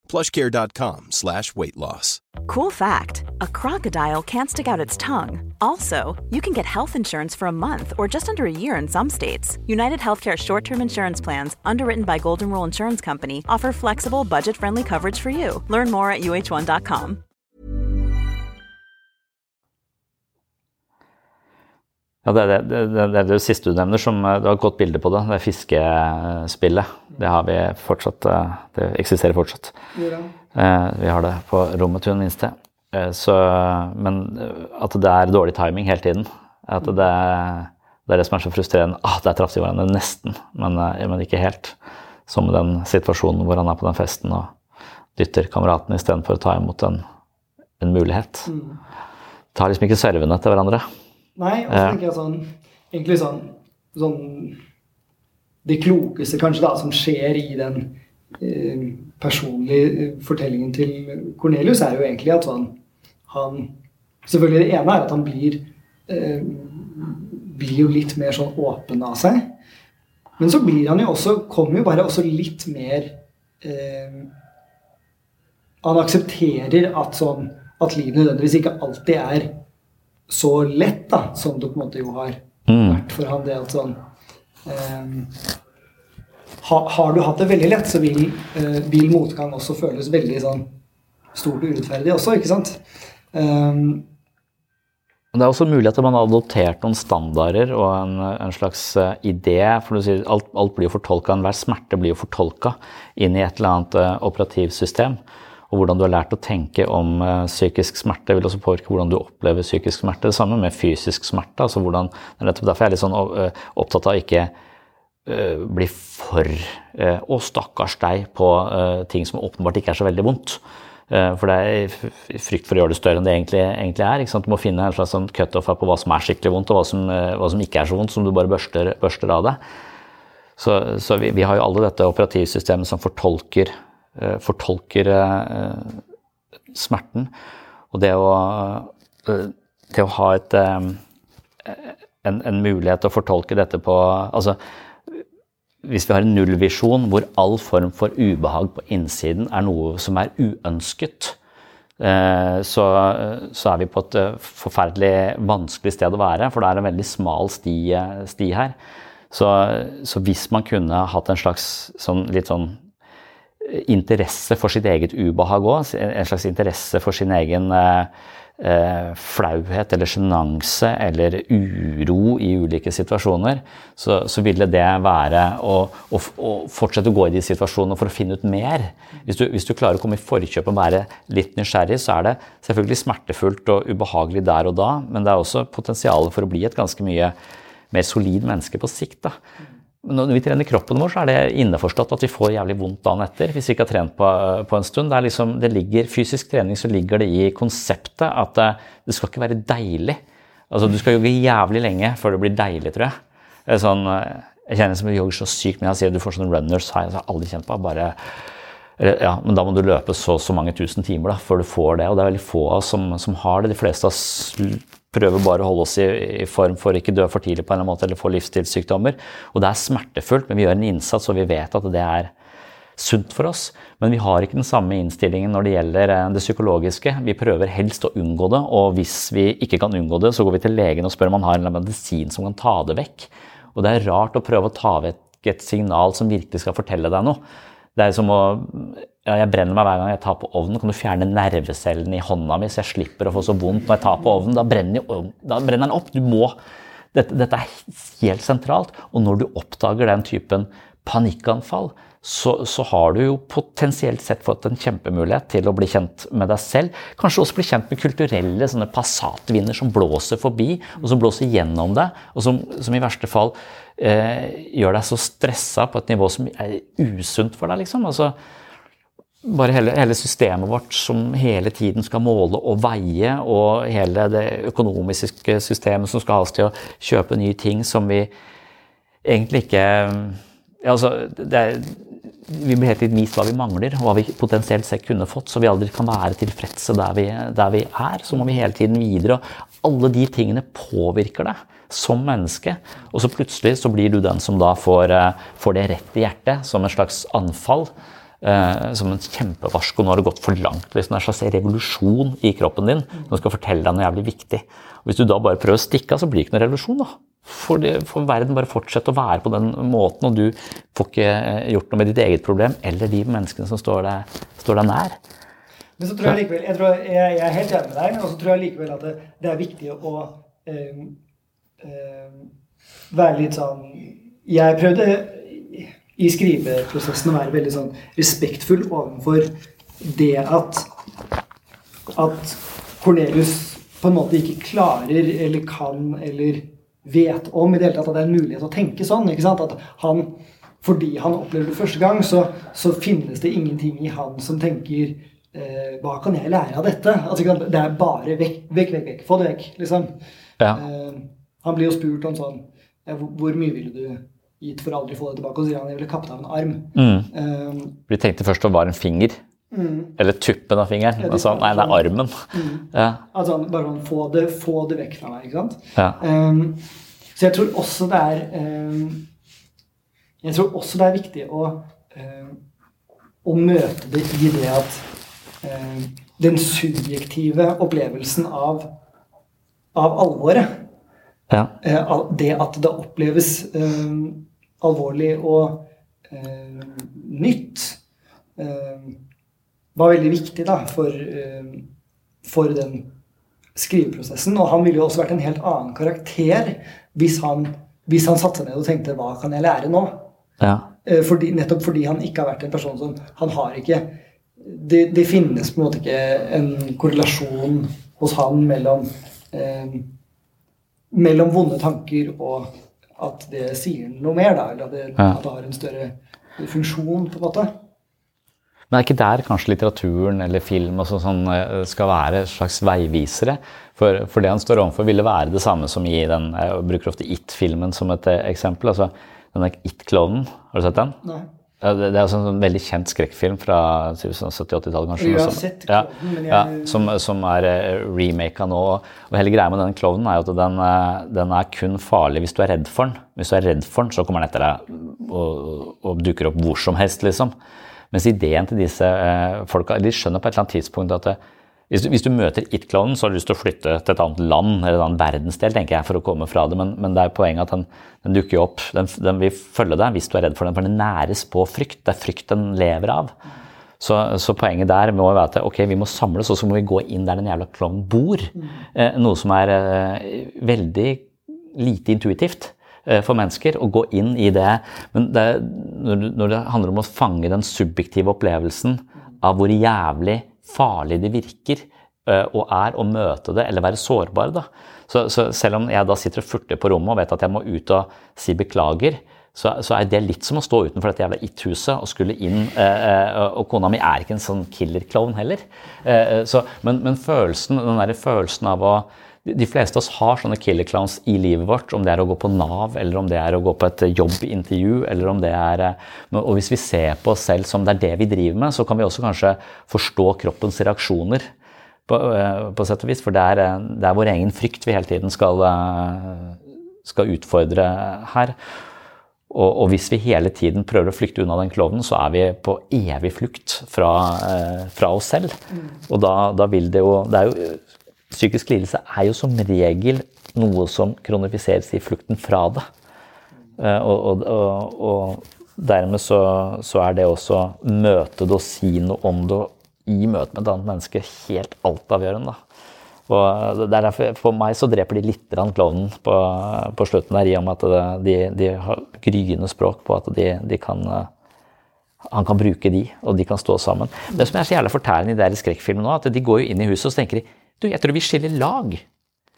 plushcare.com slash weight loss. Cool fact, a crocodile can't stick out its tongue. Also, you can get health insurance for a month or just under a year in some states. United Healthcare short-term insurance plans, underwritten by Golden Rule Insurance Company, offer flexible, budget-friendly coverage for you. Learn more at uh1.com. Ja, det, er det, det, det, det siste du nevner, som eh, du har et godt bilde på det. Det er fiskespillet. Det har vi fortsatt. Eh, det eksisterer fortsatt. Eh, vi har det på rommet til en minste. Så, men at det er dårlig timing hele tiden. At det, det er det som er så frustrerende. Ah, der traff de hverandre nesten, men, men, ikke helt. Som den situasjonen hvor han er på den festen og dytter kameraten istedenfor å ta imot en, en mulighet. Mm. Tar liksom ikke servene til hverandre. Nei, og så tenker jeg sånn Egentlig sånn, sånn Det klokeste kanskje da som skjer i den eh, personlige fortellingen til Cornelius, er jo egentlig at han, Han Selvfølgelig det ene er at han blir eh, blir jo litt mer sånn åpen av seg. Men så blir han jo også, kommer jo bare også litt mer eh, Han aksepterer at, sånn, at livet nødvendigvis ikke alltid er så lett, da, som det på en måte jo har vært for han. det at sånn eh, Har du hatt det veldig lett, så vil, eh, vil motgang også føles veldig sånn stort og urettferdig også, ikke sant? Um, det er også mulig at man har adoptert noen standarder og en, en slags eh, idé. for du sier Alt, alt blir jo fortolka, enhver smerte blir jo fortolka inn i et eller annet uh, operativsystem. Og hvordan du har lært å tenke om uh, psykisk smerte, vil også påvirke hvordan du opplever psykisk smerte. Det samme med fysisk smerte. altså hvordan, er Derfor er jeg litt sånn uh, opptatt av ikke bli for Å, stakkars deg på ting som åpenbart ikke er så veldig vondt. For det er frykt for å gjøre det større enn det egentlig, egentlig er. Du må finne en slags sånn cutoff på hva som er skikkelig vondt, og hva som, hva som, ikke er så vondt, som du bare børster, børster av deg. Så, så vi, vi, har jo alle dette operativsystemet som fortolker, fortolker smerten. Og det å, det å ha et, en, en mulighet til å fortolke dette på altså hvis vi har en nullvisjon hvor all form for ubehag på innsiden er noe som er uønsket, så, så er vi på et forferdelig vanskelig sted å være, for det er en veldig smal sti, sti her. Så, så, hvis man kunne hatt en slags sånn, litt sånn interesse for sitt eget ubehag òg, en slags interesse for sin egen eh, flauhet eller sjenanse eller uro i ulike situasjoner, så, så ville det være å, å, å, fortsette å gå i de situasjonene for å finne ut mer. Hvis du, hvis du klarer å komme i forkjøpet og være litt nysgjerrig, så er det selvfølgelig smertefullt og ubehagelig der og da, men det er også potensial for å bli et ganske mye mer solid menneske på sikt. da. Når vi trener kroppen vår, så er det innforstått at vi får jævlig vondt dagen etter hvis vi ikke har trent på, på en stund. Det liksom, det ligger, Fysisk trening så ligger det i konseptet at det, det skal ikke være deilig. Altså, Du skal jogge jævlig lenge før det blir deilig, tror jeg. Sånn, jeg kjenner som jeg jogger så sykt mye. Jeg sier du får sånne runners high. Jeg har aldri kjent på bare ja, men da må du løpe så, så mange tusen timer da, før du får det. Og det er veldig få av oss som, som har det. De fleste av oss prøver bare å holde oss i, i, form for ikke dø for tidlig på en eller annen måte, eller få livsstilssykdommer. Og det er smertefullt, men vi gjør en innsats, og vi vet at det er sunt for oss. Men vi har ikke den samme innstillingen når det gjelder eh, det psykologiske. Vi prøver helst å unngå det, og hvis vi ikke kan unngå det, så går vi til legen og spør om han har en medisin som kan ta det vekk. Og det er rart å prøve å ta vekk et signal som virkelig skal fortelle deg noe. Det er som å ja, Jeg brenner meg hver gang jeg tar på ovnen. Kan du fjerne nervecellen i hånda mi, så jeg slipper å få så vondt når jeg tar på ovnen? Da brenner, da brenner den opp. Du må dette, dette, er helt sentralt. Og når du oppdager den typen panikkanfall, så, så, har du jo potensielt sett fått en kjempemulighet til å bli kjent med deg selv. Kanskje også bli kjent med kulturelle sånne passatvinder som blåser forbi, og som blåser gjennom deg, og som, som i verste fall eh, gjør deg så stressa på et nivå som er usunt for deg. liksom. Altså, bare hele, hele, systemet vårt som hele tiden skal måle og veie, og hele det økonomiske systemet som skal ha oss til å kjøpe nye ting som vi egentlig ikke altså, er, Vi blir helt vist hva vi mangler, hva vi potensielt sett kunne fått, så vi aldri kan være tilfredse der vi, der vi er. Så må vi hele tiden videre. og Alle de tingene påvirker deg som menneske. Og så plutselig så blir du den som da får, eh, får det rett i hjertet, som en slags anfall. Eh, som en kjempevarsko. Nå har det gått for langt. Liksom. En slags revolusjon i kroppen din som skal fortelle deg noe jævlig viktig. Og hvis du da bare prøver å stikke av, så blir det ikke noen revolusjon. da. For, det, får, verden bare fortsette å være på den måten, og du får ikke eh, gjort noe med ditt eget problem eller de menneskene som står deg, står deg nær. Men så tror jeg likevel, jeg, tror, jeg, jeg er helt enig med deg, og så tror jeg likevel at det, det er viktig å øh, øh, være litt sånn Jeg prøvde i skriveprosessen å være veldig sånn respektfull overfor det at at Cornelius på en måte ikke klarer eller kan eller vet om i det hele tatt at det er en mulighet å tenke sånn. ikke sant? At han, fordi han opplever det første gang, så, så finnes det ingenting i han som tenker eh, Hva kan jeg lære av dette? Altså, det er bare vekk, vekk, vekk. vekk. Få det vekk, liksom. Ja. Eh, han blir jo spurt om sånn ja, hvor, hvor mye ville du gitt for aldri få det tilbake. Og sier han jeg ville kappet av en arm. Mm. Um, de tenkte først det var en finger. Mm. Eller tuppen av fingeren. Ja, Altså, nei, det er armen. Mm. Ja. Altså bare sånn, få det, få det vekk fra meg, ikke sant? Ja. Um, så jeg tror også det er um, Jeg tror også det er viktig å, um, å møte det i det at den subjektive opplevelsen av, av alvoret Ja. eh, Det at det oppleves alvorlig og ehm, nytt, ehm, var veldig viktig da, for, ehm, for den skriveprosessen. Og han ville jo også vært en helt annen karakter hvis han, hvis han satte seg ned og tenkte 'hva kan jeg lære nå'? Ja. Eh, Fordi, nettopp fordi han ikke har vært en person som Han har ikke Det, det finnes på en måte ikke en korrelasjon hos han mellom eh, mellom vonde tanker og at det sier noe mer, da. Eller at det, Ja. at det har en større funksjon, på en måte. Men er ikke der kanskje litteraturen eller film og sånn, sånn eh, skal være slags veivisere? For, for det han står overfor, ville være det samme som i den Jeg bruker ofte It-filmen som et eh, eksempel. altså Denne It-klovnen, har du sett den? Nei. Ja, det, det er altså en sånn veldig kjent skrekkfilm fra 70-80-tallet, kanskje. Jeg har sett Klovnen, men jeg- ja, som, som er eh, remaka nå. Og hele greia med den klovnen er jo at den, den er kun farlig hvis du er redd for den. Hvis du er redd for den, så kommer den etter deg og, og dukker opp hvor som helst, liksom. Mens ideen til disse eh, folka De skjønner på et eller annet tidspunkt at det, hvis, du, hvis du møter it-klovnen, så har du lyst til å flytte til et annet land eller en annen verdensdel tenker jeg, for å komme fra det. Men, men det er poenget at den, den dukker opp. Den, den vil følge deg hvis du er redd for den, for den næres på frykt. Det er frykt den lever av. Så, så poenget der må være at okay, vi må samles, og så må vi gå inn der den jævla klovnen bor. Eh, noe som er eh, veldig lite intuitivt eh, for mennesker å gå inn i det. Men det, når, det- handler om å fange den subjektive opplevelsen av hvor jævlig farlig det virker eh, og er å møte det eller være sårbar, da. Så, så selv om jeg da sitter og furter på rommet og vet at jeg må ut og si beklager, så, så er det litt som å stå utenfor dette jævla it-huset og skulle inn. Eh, eh, og kona mi er ikke en sånn killer-klovn heller. Eh, eh, så, men, men følelsen, den der følelsen av å de fleste av oss har sånne killer clowns i livet vårt, om det er å gå på Nav, eller om det er å gå på et jobbintervju, eller om det er eh, Og hvis vi ser på oss selv som det er det vi driver med, så kan vi også kanskje forstå kroppens reaksjoner på, eh, på sett og vis. For det er, eh, det er vår egen frykt vi hele tiden skal, skal utfordre her. Og, og hvis vi hele tiden prøver å flykte unna den klovnen, så er vi på evig flukt fra, fra oss selv. Og da, da vil det jo, det er jo Psykisk lidelse er jo som regel noe som kronifiseres i flukten fra det. Eh, og, og, og, og dermed så, så er det også møte det og si noe om det i møte med et annet menneske helt altavgjørende. Og er derfor, For meg så dreper de litt klovnen på, på slutten der, i og med at de, de har gryende språk på at de, de kan eh, han kan bruke de, og de kan stå sammen. Det som er så jævla fortærende i de skrekkfilmene nå, at de går jo inn i huset og så tenker de, du, jeg tror vi skiller lag.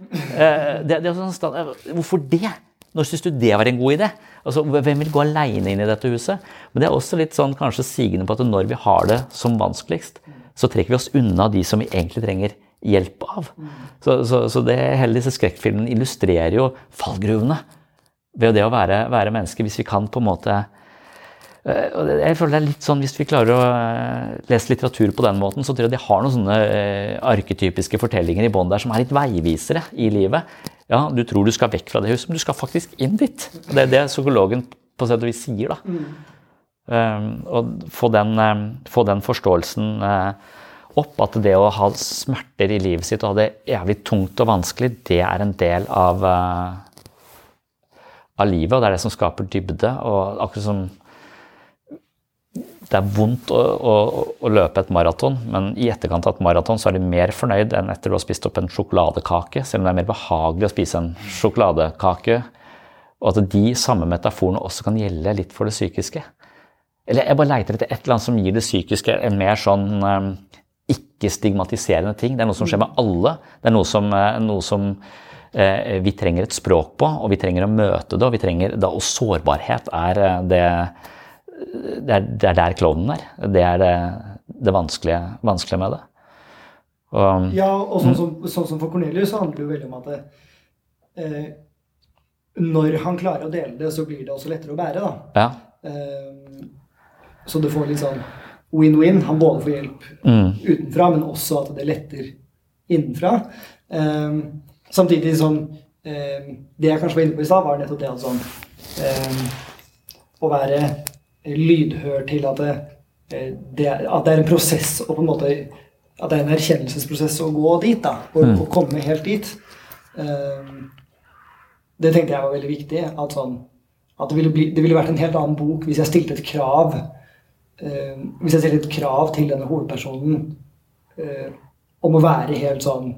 Eh, det, det sånn, eh, hvorfor det? Når syns du det var en god idé? Altså, Hvem vil gå aleine inn i dette huset? Men det er også litt sånn kanskje sigende på at når vi har det som vanskeligst, så trekker vi oss unna de som vi egentlig trenger hjelp av. Så, så, så det hele disse skrekkfilmene illustrerer jo fallgruvene ved det å være, være menneske. Hvis vi kan på en måte Jeg føler det er litt sånn, Hvis vi klarer å eh, lese litteratur på den måten, så tror jeg de har noen sånne eh, arketypiske fortellinger i bånn der som er litt veivisere i livet. Ja, Du tror du skal vekk fra det huset, men du skal faktisk inn dit. Og Det er det psykologen på sett og vis sier. da. Og få den, få den forståelsen eh, opp at det å ha smerter i livet sitt og ha det jævlig tungt og vanskelig, det er en del av, eh, av livet, og det er det som skaper dybde. og akkurat som det er vondt å, å, å løpe et maraton, men i etterkant av et maraton så er du mer fornøyd enn etter du har spist opp en sjokoladekake, selv om det er mer behagelig å spise en sjokoladekake. Og at de samme metaforene også kan gjelde litt for det psykiske. Eller jeg bare leiter etter et eller annet som gir det psykiske en mer sånn um, ikke-stigmatiserende ting. Det er noe som skjer med alle. Det er noe som, eh, noe som eh, vi trenger et språk på, og vi trenger å møte det. Og, vi trenger, da, og sårbarhet er eh, det det er, det er der klovnen er. Det er det, det vanskelige, vanskelige med det. Og, Ja, og sånn som, sånn som for Cornelius så handler det jo veldig om at det, eh, når han klarer å dele det, så blir det også lettere å bære, da. Ja. Eh, så du får litt sånn win-win. Han både får hjelp Mm. utenfra, men også at det letter innenfra. Eh, samtidig som eh, Det jeg kanskje var inne på i stad, var nettopp det at sånn eh, Å være lydhør til at det, eh, det, er- at det er en prosess og på en måte At det er en erkjennelsesprosess å gå dit, da. Og, Mm. og komme helt dit. Um, det tenkte jeg var veldig viktig. At, sånn, at det, ville bli, det ville vært en helt annen bok hvis jeg stilte et krav eh, Hvis jeg stilte et krav til denne hovedpersonen eh, om å være helt sånn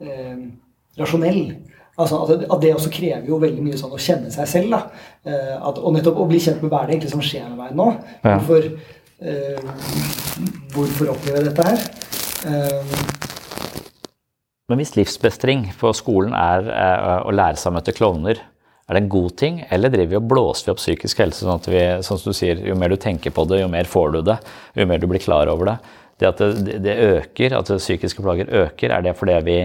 eh, rasjonell. Altså at, det, at det også krever jo veldig mye sånn å kjenne seg selv. da. Eh, at, og nettopp å bli kjent med hva er det egentlig som skjer med meg nå. Ja. Hvorfor, uh, hvorfor opplever jeg dette her? Uh. Men hvis livsbestring på skolen er uh, å lære seg å møte klovner, er det en god ting, eller driver vi og blåser vi opp psykisk helse sånn at vi, sånn som du sier, jo mer du tenker på det, jo mer får du det, jo mer du blir klar over det. Det at det, det øker, at psykiske plager øker, er det fordi vi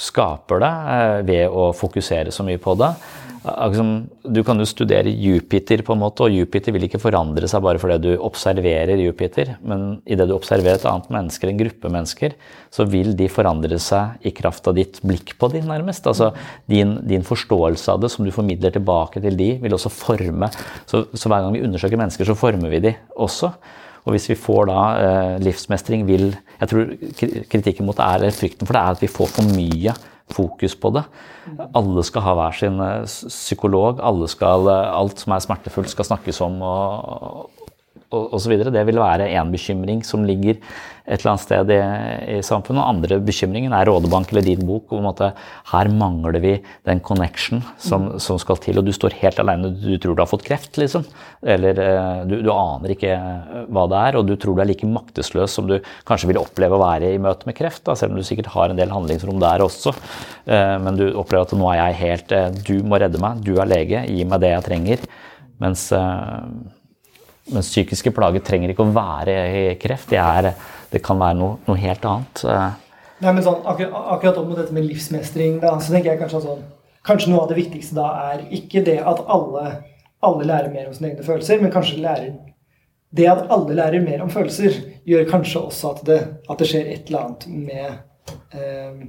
skaper det eh, ved å fokusere så mye på det? Du kan jo studere Jupiter, på en måte, og Jupiter vil ikke forandre seg bare fordi du observerer Jupiter. Men idet du observerer et annet menneske, en gruppe mennesker, så vil de forandre seg i kraft av ditt blikk på dem, nærmest. Altså din, din forståelse av det, som du formidler tilbake til de, vil også forme. Så, så hver gang vi undersøker mennesker, så former vi de også. Og hvis vi får da eh, livsmestring, vil Jeg tror kritikken mot det er, frykten for det er at vi får for mye fokus på det. Alle skal ha hver sin eh, psykolog. Alle skal, eh, alt som er smertefullt, skal snakkes om og, videre. Det vil være én bekymring som ligger et eller annet sted i, i samfunnet. Og andre bekymringen er Rådebank eller din bok. om at her mangler vi den connection som, som skal til. Og du står helt alene. Du tror du har fått kreft, liksom. Eller eh, du, du aner ikke eh, hva det er, og du tror du er like maktesløs som du kanskje vil oppleve å være i møte med kreft. Da, selv om du sikkert har en del handlingsrom der også. Eh, Men du opplever at nå er jeg helt Du må redde meg. Du er lege. Gi meg det jeg trenger. Mens mens psykiske plager trenger ikke å være i kreft. Det, er, det kan være noe, noe helt annet. Nei, men sånn, akkurat, akkurat om dette med livsmestring, da, så tenker jeg kanskje sånn, kanskje noe av det viktigste da er ikke det at alle, alle lærer mer om sine egne følelser, men kanskje lærer det at alle lærer mer om følelser, gjør kanskje også at det, at det skjer et eller annet med, eh,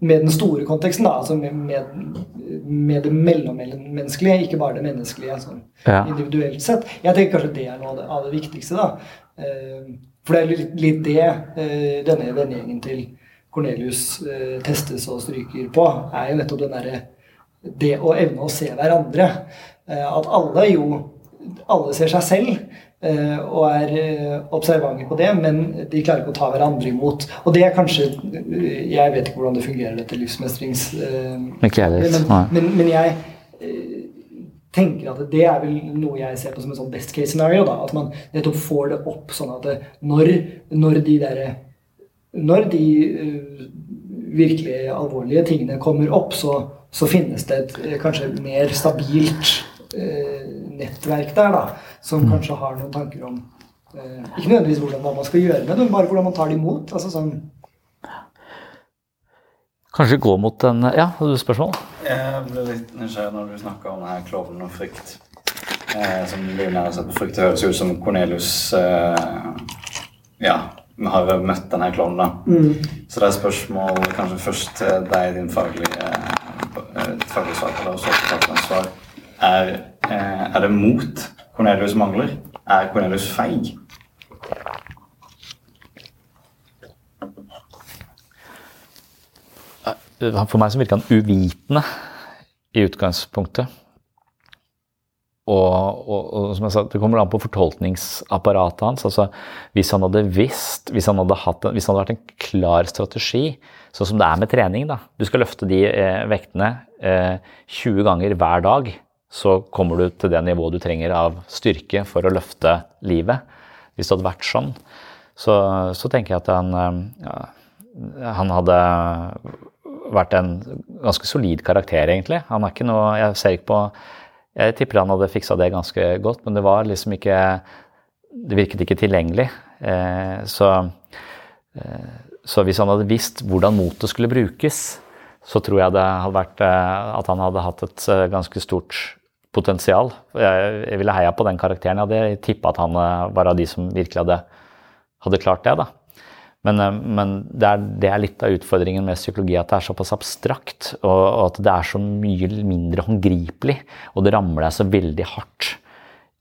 med den store konteksten, da, altså med, med, med det mellommenneskelige, ikke bare det menneskelige sånn, Ja. individuelt sett. Jeg tenker kanskje det er noe av det, av det viktigste. da. Eh, for det er litt, det eh, denne vennegjengen til Cornelius eh, testes og stryker på, er jo nettopp den derre det å evne å se hverandre. Eh, at alle jo Alle ser seg selv eh, og er observante på det, men de klarer ikke å ta hverandre imot. Og det er kanskje Jeg vet ikke hvordan det fungerer, dette livsmestrings... men, men, men jeg tenker at det er vel noe jeg ser på som en sånn best case scenario. da, At man nettopp får det opp sånn at det, når, når de derre Når de uh, virkelig alvorlige tingene kommer opp, så, så finnes det et uh, kanskje mer stabilt uh, nettverk der, da, som kanskje har noen tanker om Ikke nødvendigvis hvordan hva man skal gjøre med det, men bare hvordan man tar det imot. altså sånn kanskje gå mot en Ja, hadde du spørsmål? Jeg ble litt nysgjerrig når du snakka om denne klovnen og frykt. Eh, som blir nærmere sett på frykt. Det høres ut som Cornelius eh, Ja, vi har møtt denne klovnen, da. Mm. Så det er spørsmål kanskje først til deg, din faglige, eh, faglige svar på det, og så til svar. Er, eh, er det mot Cornelius mangler? Er Cornelius feig? For meg så virka han uvitende i utgangspunktet. Og, og, og som jeg sa, det kommer an på fortolkningsapparatet hans. altså Hvis han hadde visst, hvis han hadde, hatt, hvis han hadde vært en klar strategi, sånn som det er med trening da, Du skal løfte de eh, vektene eh, 20 ganger hver dag, så kommer du til det nivået du trenger av styrke for å løfte livet. Hvis det hadde vært sånn, så, så tenker jeg at han, eh, ja, han hadde vært en ganske solid karakter, egentlig. Han er ikke noe Jeg ser ikke på Jeg tipper han hadde fiksa det ganske godt, men det var liksom ikke Det virket ikke tilgjengelig. Eh, så, eh, så hvis han hadde visst hvordan motet skulle brukes, så tror jeg det hadde vært eh, at han hadde hatt et eh, ganske stort potensial. Jeg, jeg ville heia på den karakteren. Jeg hadde tippa at han eh, var av de som virkelig hadde, hadde klart det. da. Men, eh, men det, er, det, er, litt av utfordringen med psykologi, at det er såpass abstrakt. Og, og at det er så mye mindre håndgripelig. Og det rammer deg så veldig hardt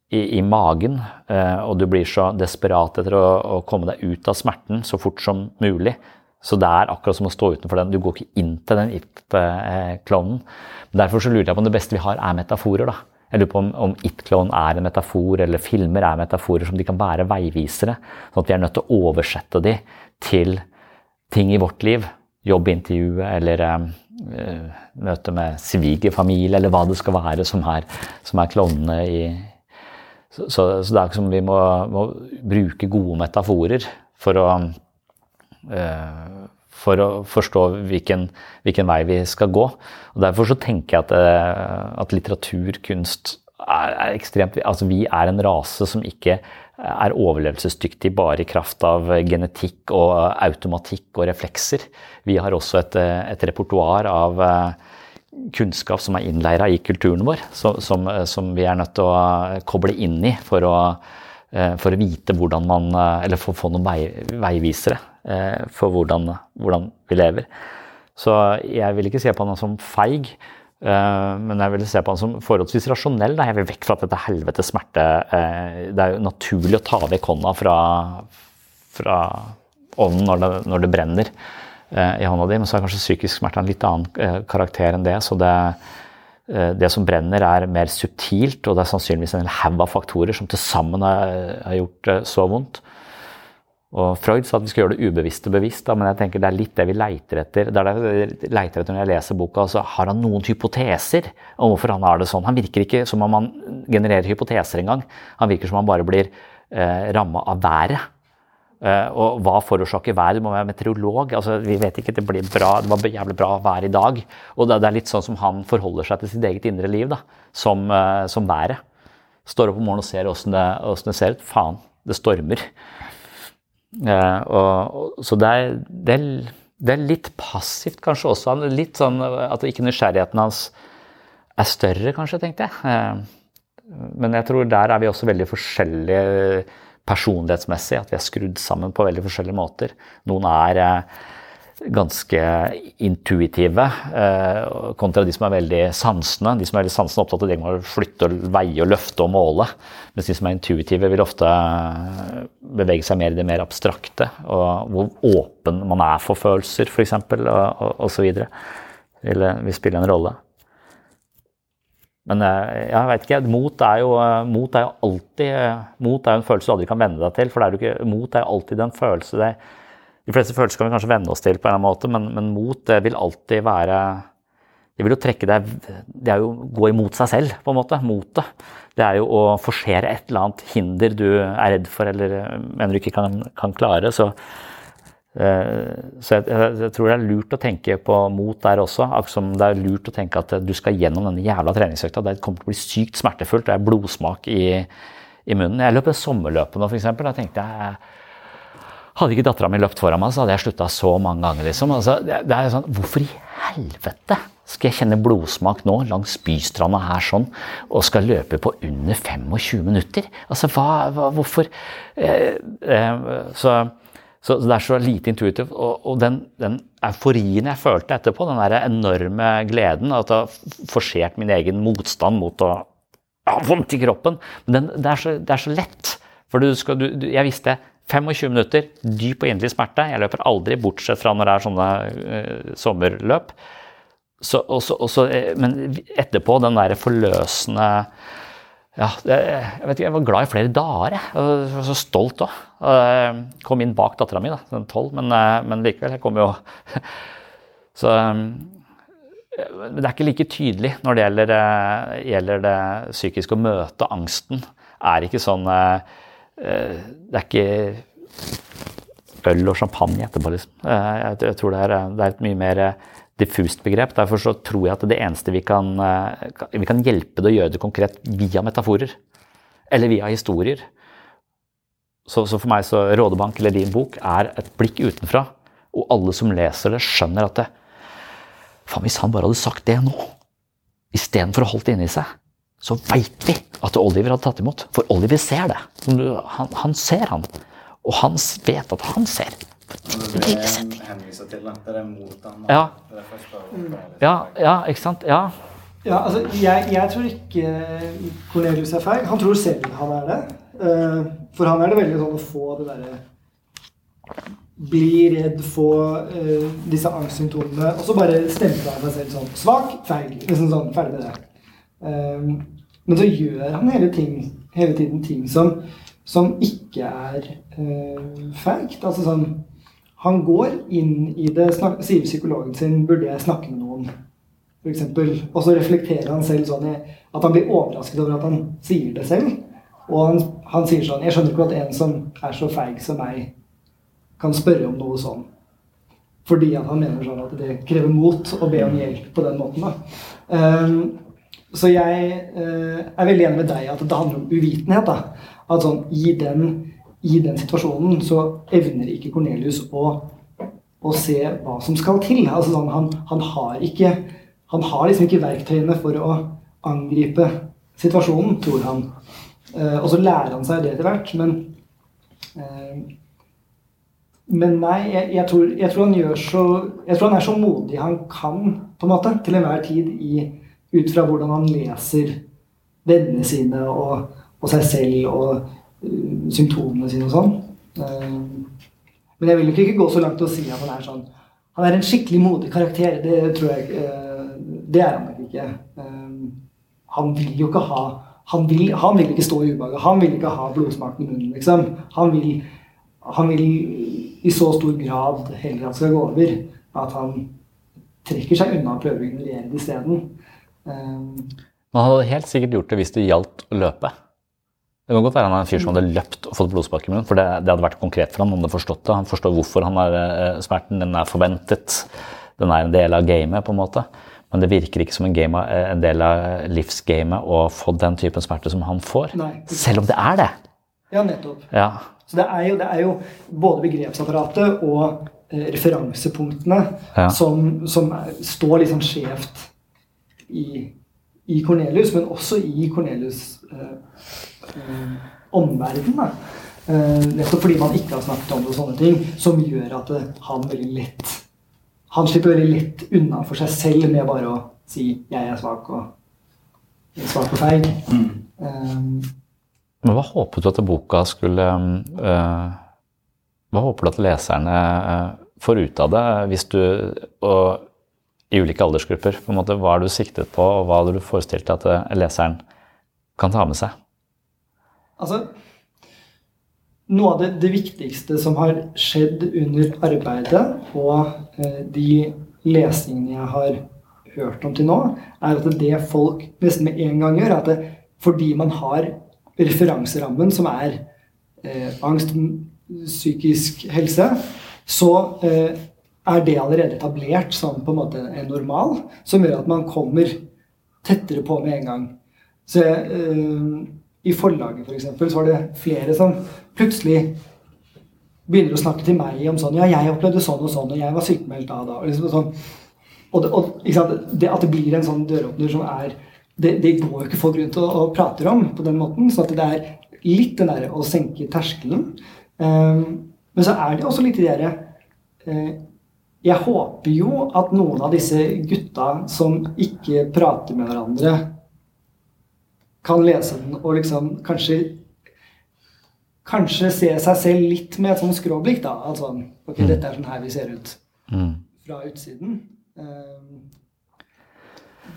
i, i magen. Eh, og du blir så desperat etter å, å, komme deg ut av smerten så fort som mulig. Så det er akkurat som å stå utenfor den. Du går ikke inn til den it-klovnen. Derfor så lurer jeg på om det beste vi har, er metaforer. da. Jeg lurer på om, om It-klon er en metafor, eller filmer er metaforer som de kan være veivisere. Sånn at vi er nødt til å oversette de til ting i vårt liv. Jobbintervjuet eller uh, møte med svigerfamilie, eller hva det skal være som er, som er klovnene i så, så, så, det er ikke som vi må, må bruke gode metaforer for å uh, for å forstå hvilken, hvilken, vei vi skal gå. Og Derfor så tenker jeg at, eh, at litteratur, kunst, er, er, ekstremt Altså vi er en rase som ikke er overlevelsesdyktig bare i kraft av genetikk og automatikk og reflekser. Vi har også et, et repertoar av eh, kunnskap som er innleira i kulturen vår, som, som, vi er nødt til å koble inn i for å, eh, for å vite hvordan man Eller for å få noen vei, veivisere for hvordan, hvordan, vi lever. Så jeg vil ikke se på han som feig, eh, men jeg vil se på han som forholdsvis rasjonell. Jeg vil vekk fra at dette helvete smerte. Eh, det er jo naturlig å ta vekk hånda fra, fra ovnen når det, når det, brenner i hånda di, men så er kanskje psykisk smerte en litt annen karakter enn det. så det det som brenner, er mer subtilt, og det er sannsynligvis en hel haug av faktorer som til sammen har gjort så vondt. Og Freud sa at vi skal gjøre det ubevisst og bevisst, da, men jeg tenker det er litt det vi leiter etter. Det er det jeg leiter etter når jeg leser boka. Altså, har han noen hypoteser om hvorfor han har det sånn? Han virker ikke som om han genererer hypoteser engang. Han virker som om han bare blir eh, ramma av været. Eh, og hva forårsaker været? Du må være meteorolog. altså Vi vet ikke. Det blir bra, det var jævlig bra vær i dag. Og det, det, er litt sånn som han forholder seg til sitt eget indre liv, da, som, eh, som været. Står opp om morgenen og ser åssen det, det ser ut. Faen, det stormer. Uh, og, så det er, det, er, det er, litt passivt kanskje også. Litt sånn at ikke nysgjerrigheten hans er større, kanskje, tenkte jeg. Uh, men jeg tror der er vi også veldig forskjellige personlighetsmessig. At vi er skrudd sammen på veldig forskjellige måter. Noen er uh, ganske intuitive, eh, kontra de som er veldig sansende. De som er veldig sansende opptatt av det med å flytte, og veie, og løfte og måle. Mens de som er intuitive, vil ofte bevege seg mer i det mer abstrakte. Og hvor åpen man er for følelser, f.eks., osv. Vil, vil spille en rolle. Men eh, jeg vet ikke, mot er, jo, mot er jo alltid Mot er jo en følelse du aldri kan venne deg til. For er ikke, mot er jo alltid en følelse det, de fleste følelser kan vi kanskje venne oss til, på en eller annen måte, men, men mot det vil alltid være Det vil jo trekke deg Det er jo å gå imot seg selv, på en måte. Motet. Det er jo å forsere et eller annet hinder du er redd for eller mener du ikke kan, kan klare. Så, uh, så jeg, jeg, tror det er lurt å tenke på mot der også. Akkurat som det er lurt å tenke at du skal gjennom denne jævla treningsøkta. Det kommer til å bli sykt smertefullt. Det er blodsmak i, i munnen. Jeg løp sommerløpet nå, f.eks. Da tenkte jeg hadde ikke dattera mi løpt foran meg, så hadde jeg slutta så mange ganger. liksom. Altså, det, er sånn, Hvorfor i helvete skal jeg kjenne blodsmak nå langs bystranda her sånn, og skal løpe på under 25 minutter? Altså, hva, hva Hvorfor? Eh, eh, så, så, det er så lite intuitivt. Og, og den, den, euforien jeg følte etterpå, den der enorme gleden, at jeg har forsert min egen motstand mot å ha vondt i kroppen, men den, det, er så, det, er så, lett. For du skal, du, jeg visste 25 minutter, dyp og inderlig smerte. Jeg løper aldri, bortsett fra når det er sånne uh, sommerløp. Så, også, også, eh, men etterpå, den der forløsende ja, jeg vet ikke, jeg var glad i flere dager. Jeg var så stolt òg. Kom inn bak dattera mi, den tolv, men, eh, men, likevel. Jeg kom jo Så Det er ikke like tydelig når det gjelder, gjelder det psykiske. Å møte angsten er ikke sånn Eh, det er ikke øl og champagne etterpå, liksom. Eh, jeg, tror det er, det er, et mye mer eh, diffust begrep. Derfor så tror jeg at det eneste vi kan, vi kan hjelpe det å gjøre det konkret via metaforer. Eller via historier. Så, så, for meg så Rådebank eller din bok er et blikk utenfra. Og alle som leser det, skjønner at det, Faen, hvis han bare hadde sagt det nå, istedenfor å holdt det inni seg, så veit vi at Oliver hadde tatt imot. For Oliver ser det. Han, han ser han. Og han vet at han ser. Det er det jeg til. Det er det mot han. Ja. Ja, ja, ikke sant? Ja. Ja, altså, jeg, jeg tror ikke Cornelius er feig. Han tror selv han er det. Eh, for han er det veldig sånn å få det derre Bli redd, få eh, disse angstsymptomene, og så bare stemple av seg selv sånn svak, feig. Liksom sånn, ferdig med det. Eh, men så gjør han hele, ting, hele tiden ting som, som ikke er uh, feigt. Altså sånn Han går inn i det, snak, sier psykologen sin 'Burde jeg snakke med noen?' Eksempel, og så reflekterer han selv sånn at han blir overrasket over at han sier det selv. Og han, han sier sånn Jeg skjønner ikke at en som er så feig som meg, kan spørre om noe sånn. Fordi at han mener sånn at det krever mot å be om hjelp på den måten. da. Ehm, så jeg eh, er veldig enig med deg at det handler om uvitenhet. da. At sånn, i den, i den situasjonen så evner ikke Cornelius å, å se hva som skal til. Altså sånn, han, han har ikke han har liksom ikke verktøyene for å angripe situasjonen, tror han. Eh, og så lærer han seg det etter hvert, men eh, Men nei, jeg, jeg, tror, jeg, tror så, jeg tror han er så modig han kan, på en måte, til enhver tid, i, ut fra hvordan han leser vennene sine og, og seg selv og uh, symptomene sine og sånn. Uh, men jeg vil nok ikke gå så langt til å si at han er sånn Han er en skikkelig modig karakter. Det tror jeg uh, det er han nok ikke. Han vil jo ikke ha han vil, han vil ikke stå i ubehaget. Han vil ikke ha blodsmaken i munnen, liksom. Han vil, han vil i så stor grad heller at det skal gå over at han trekker seg unna å ignorere det isteden. Man hadde helt sikkert gjort det hvis det gjaldt å løpe. Det kan godt være han er en fyr som hadde løpt og fått blodspak i munnen, for det, det, hadde vært konkret for han, han hadde forstått det. Han forstår hvorfor han har eh, smerten. Den er forventet. Den er en del av gamet, på en måte. Men det virker ikke som en, game, en del av livsgamet å få den typen smerte som han får. Nei. Selv om det er det. Ja, nettopp. Ja. Så det er, jo, det er jo både begrepsapparatet og eh, referansepunktene Ja. som, som er, står litt sånn skjevt i, i Cornelius, men også i Cornelius' eh, eh, omverden. Eh, nettopp fordi man ikke har snakket om det og sånne ting, som gjør at det, han veldig lett han slipper veldig lett unna for seg selv med bare å si 'jeg er svak' og jeg er svak og feig. Um, Men hva håpet du at boka skulle uh, Hva håper du at leserne får ut av det, hvis du og i ulike aldersgrupper, på en måte, hva har du siktet på, og hva hadde du forestilt deg at øh, leseren kan ta med seg? Altså, noe av det, det viktigste som har skjedd under arbeidet, og eh, de lesningene jeg har hørt om til nå, er at det folk nesten med en gang gjør, er at det, fordi man har referanserammen som er eh, angst, psykisk helse, så eh, er det allerede etablert som på en måte en normal, som gjør at man kommer tettere på med en gang. Så eh, i forlaget for eksempel, så var det flere som plutselig begynner å snakke til meg om sånn Ja, jeg opplevde sånn og sånn, og jeg var sykemeldt da og da. Og, liksom, sånn. og, det, og? Det, at det blir en sånn døråpner som er Det, det går jo ikke folk rundt og, og prater om på den måten. Så det er litt den derre å senke terskelen. Um, men så er det også litt de derre uh, Jeg håper jo at noen av disse gutta som ikke prater med hverandre, kan lese den og liksom kanskje Kanskje se seg selv litt med et sånn skråblikk. da, Altså ok, Dette er sånn her vi ser ut Mm. fra utsiden. Um,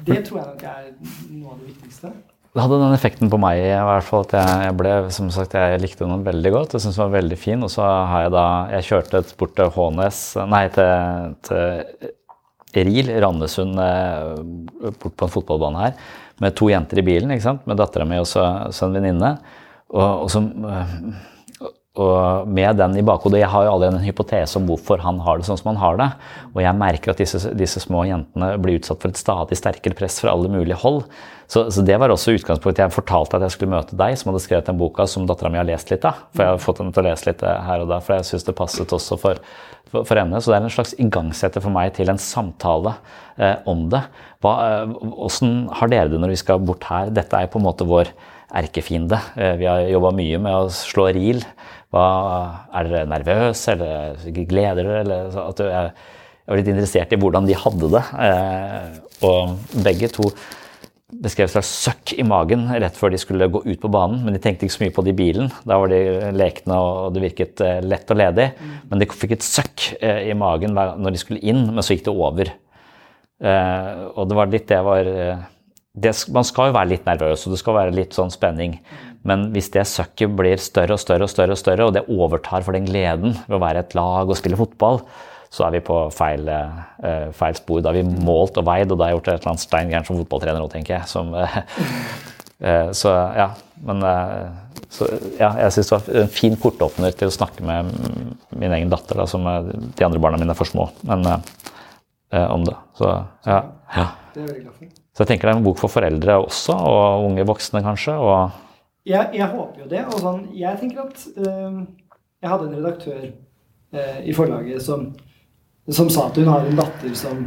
det tror jeg nok er noe av det viktigste. Det hadde den effekten på meg i hvert fall at jeg, jeg ble, som sagt, jeg likte den veldig godt. Jeg syntes den var veldig fin. Og så har jeg da Jeg kjørte bort til Hånes Nei, til, til Ril, Randesund, eh, bort på en fotballbane her, med to jenter i bilen. ikke sant? Med dattera mi og så, så en venninne. Og, og, så, og med den i bakhodet Jeg har jo allerede en hypotese om hvorfor han har det sånn som han har det. Og jeg merker at disse, disse små jentene blir utsatt for et stadig sterkere press fra alle mulige hold. Så, så, det var også utgangspunktet. Jeg fortalte at jeg skulle møte deg, som hadde skrevet den boka som dattera mi har lest litt av. For jeg har fått henne til å lese litt her og da, for jeg syns det passet også for, for, for, henne. Så det er en slags igangsetter for meg til en samtale eh, om det. Hva, eh, hvordan har dere det når vi skal bort her? Dette er på en måte vår erkefiende. Eh, vi har jobba mye med å slå ril. Hva, er dere nervøse, eller gleder dere? Eller, at du, jeg, var litt interessert i hvordan de hadde det. Eh, og begge to beskrev et slags søkk i magen rett før de skulle gå ut på banen. Men de tenkte ikke så mye på det i bilen. Da var de lekne og det virket eh, lett og ledig. Men de fikk et søkk eh, i magen når de skulle inn, men så gikk det over. Eh, og det var litt det var det, Man skal jo være litt nervøs, og det skal være litt sånn spenning. Men hvis det søkket blir større og større, og større, og større, og det overtar for den gleden ved å være et lag og spille fotball, så er vi på feil, uh, feil spor. Da har vi målt og veid, og da har jeg gjort et eller annet stein gærent som fotballtrener òg, tenker jeg. Som, uh, uh, så ja, men så, ja, jeg syns det var en fin portåpner til å snakke med min egen datter, da, som de andre barna mine er for små, men om det. Så ja. ja. Så jeg tenker det er en bok for foreldre også, og unge voksne kanskje. og jeg, jeg, håper jo det. Og sånn, jeg tenker at uh, Jeg hadde en redaktør uh, i forlaget som, som, sa at hun har en datter som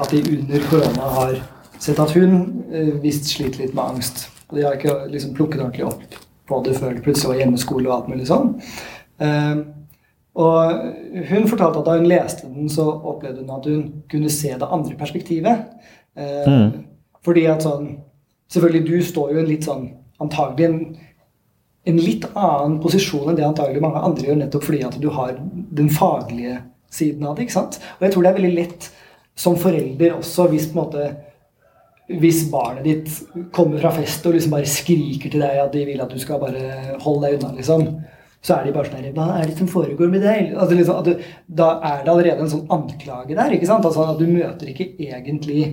At de under korona har sett at hun uh, visst sliter litt med angst. Og de har ikke liksom plukket ordentlig opp på det før det plutselig var hjemmeskole og alt mulig sånn. Og hun fortalte at da hun leste den, så opplevde hun at hun kunne se det andre perspektivet. Mm. Fordi at sånn Selvfølgelig, du står jo i en litt sånn antagelig en, en, litt annen posisjon enn det antagelig mange andre gjør, nettopp fordi at du har den faglige siden av det. ikke sant? Og jeg tror det er veldig lett som forelder også, hvis på en måte hvis barnet ditt kommer fra fest og liksom bare skriker til deg at de vil at du skal bare holde deg unna, liksom, så er de bare sånn Hva er det som foregår med deg? Altså, liksom, du, da er det allerede en sånn anklage der. ikke sant? Altså, at Du møter ikke egentlig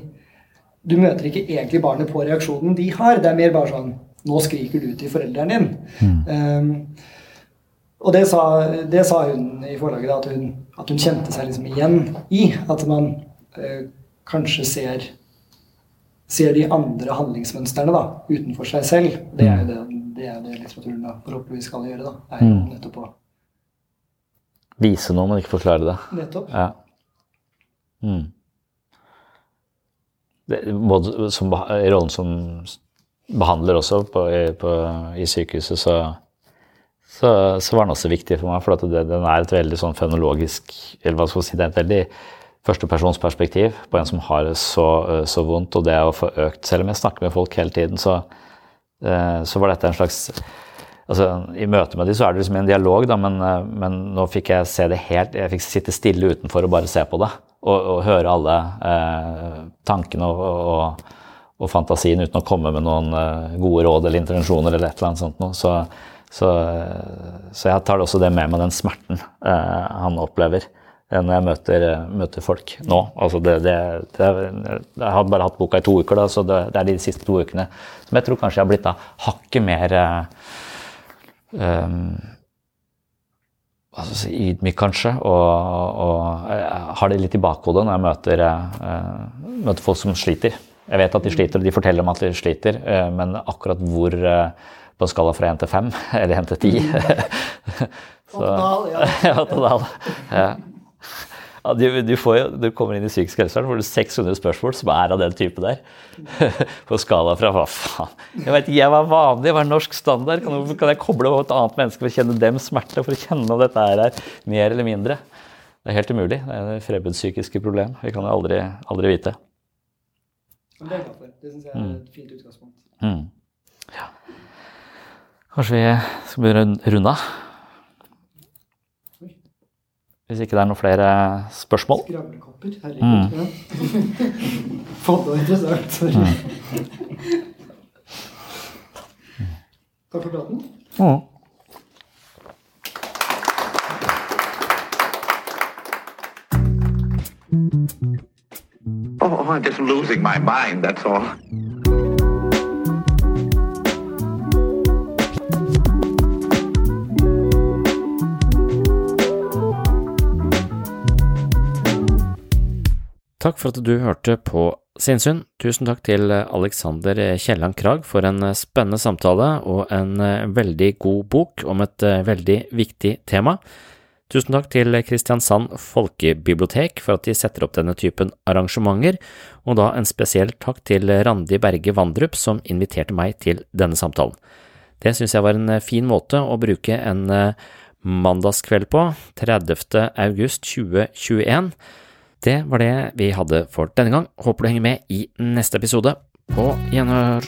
du møter ikke egentlig barnet på reaksjonen de har. Det er mer bare sånn nå skriker du til forelderen din. Mm. Um, og det sa, det sa, hun i forlaget, at hun, at hun, kjente seg liksom igjen i. At man uh, kanskje ser, ser de andre handlingsmønstrene da, utenfor seg selv. Det er jo det, det, er det litteraturen da, forhåpentligvis skal gjøre. da, er jo mm. nettopp å Vise noe, men ikke forklare det. Nettopp. Ja. Mm. Det, både som, rollen som behandler også på, på, i sykehuset, så, så, så, var den også viktig for meg. For det, den er et veldig sånn fenologisk eller hva skal jeg si, Det er et veldig førstepersonsperspektiv på en som har det så, så, vondt. Og det å få økt Selv om jeg snakker med folk hele tiden, så, eh, så var dette en slags altså, I møte med de så er det liksom en dialog, da, men, eh, men, nå fikk jeg se det helt Jeg fikk sitte stille utenfor og bare se på det. Og, og høre alle eh, tankene og, og og fantasien uten å komme med noen uh, gode råd eller intervensjoner eller et eller annet sånt noe. Så, så, så, jeg tar også det med meg, den smerten eh, han opplever uh, når jeg møter, møter, folk nå. Altså det, det, det, jeg har bare hatt boka i to uker, da, så det, er de siste to ukene som jeg tror kanskje jeg har blitt da hakket mer um, altså, ydmyk, kanskje, og, og har det litt i bakhodet når jeg møter, møter folk som sliter. Jeg vet at de sliter, og de forteller om at de sliter, eh, men akkurat hvor eh, på en skala fra 1 til 5, eller 1 til 10 Oppdal, ja. Ja. Du, du, får, du, kommer inn i psykisk helsevern, får du 600 spørsmål som er av den type der. På skala fra hva faen Jeg vet jeg var vanlig, var er norsk standard? Kan, kan jeg koble på et annet menneske for å kjenne dem smerte? For å kjenne om dette her er mer eller mindre? Det er helt umulig. Det er et fremmedpsykiske problem. Vi kan jo aldri, aldri vite. Men det er jeg glad for. Det syns jeg er et fint utgangspunkt. Mm. Ja. Kanskje vi skal begynne runde av? Hvis ikke det er noen flere spørsmål? Skravlekopper. Herregud. Mm. Fått noe interessant. Sorry. Mm. Takk for praten. Mm. Oh, I'm just losing my mind, that's all. Takk for at du hørte på Sinnsyn. Tusen takk til Alexander Kielland Krag for en spennende samtale og en eh, veldig god bok om et eh, veldig viktig tema. Tusen takk til Kristiansand folkebibliotek for at de setter opp denne typen arrangementer, og da en spesiell takk til Randi Berge Vandrup som inviterte meg til denne samtalen. Det synes jeg var en fin måte å bruke en mandagskveld på, 30. august 2021. Det var det vi hadde for denne gang. Håper du henger med i neste episode. På gjenhør.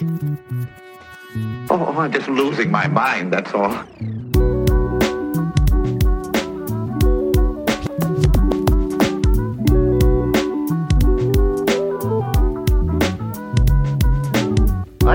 Oh, I'm just losing my mind, that's all.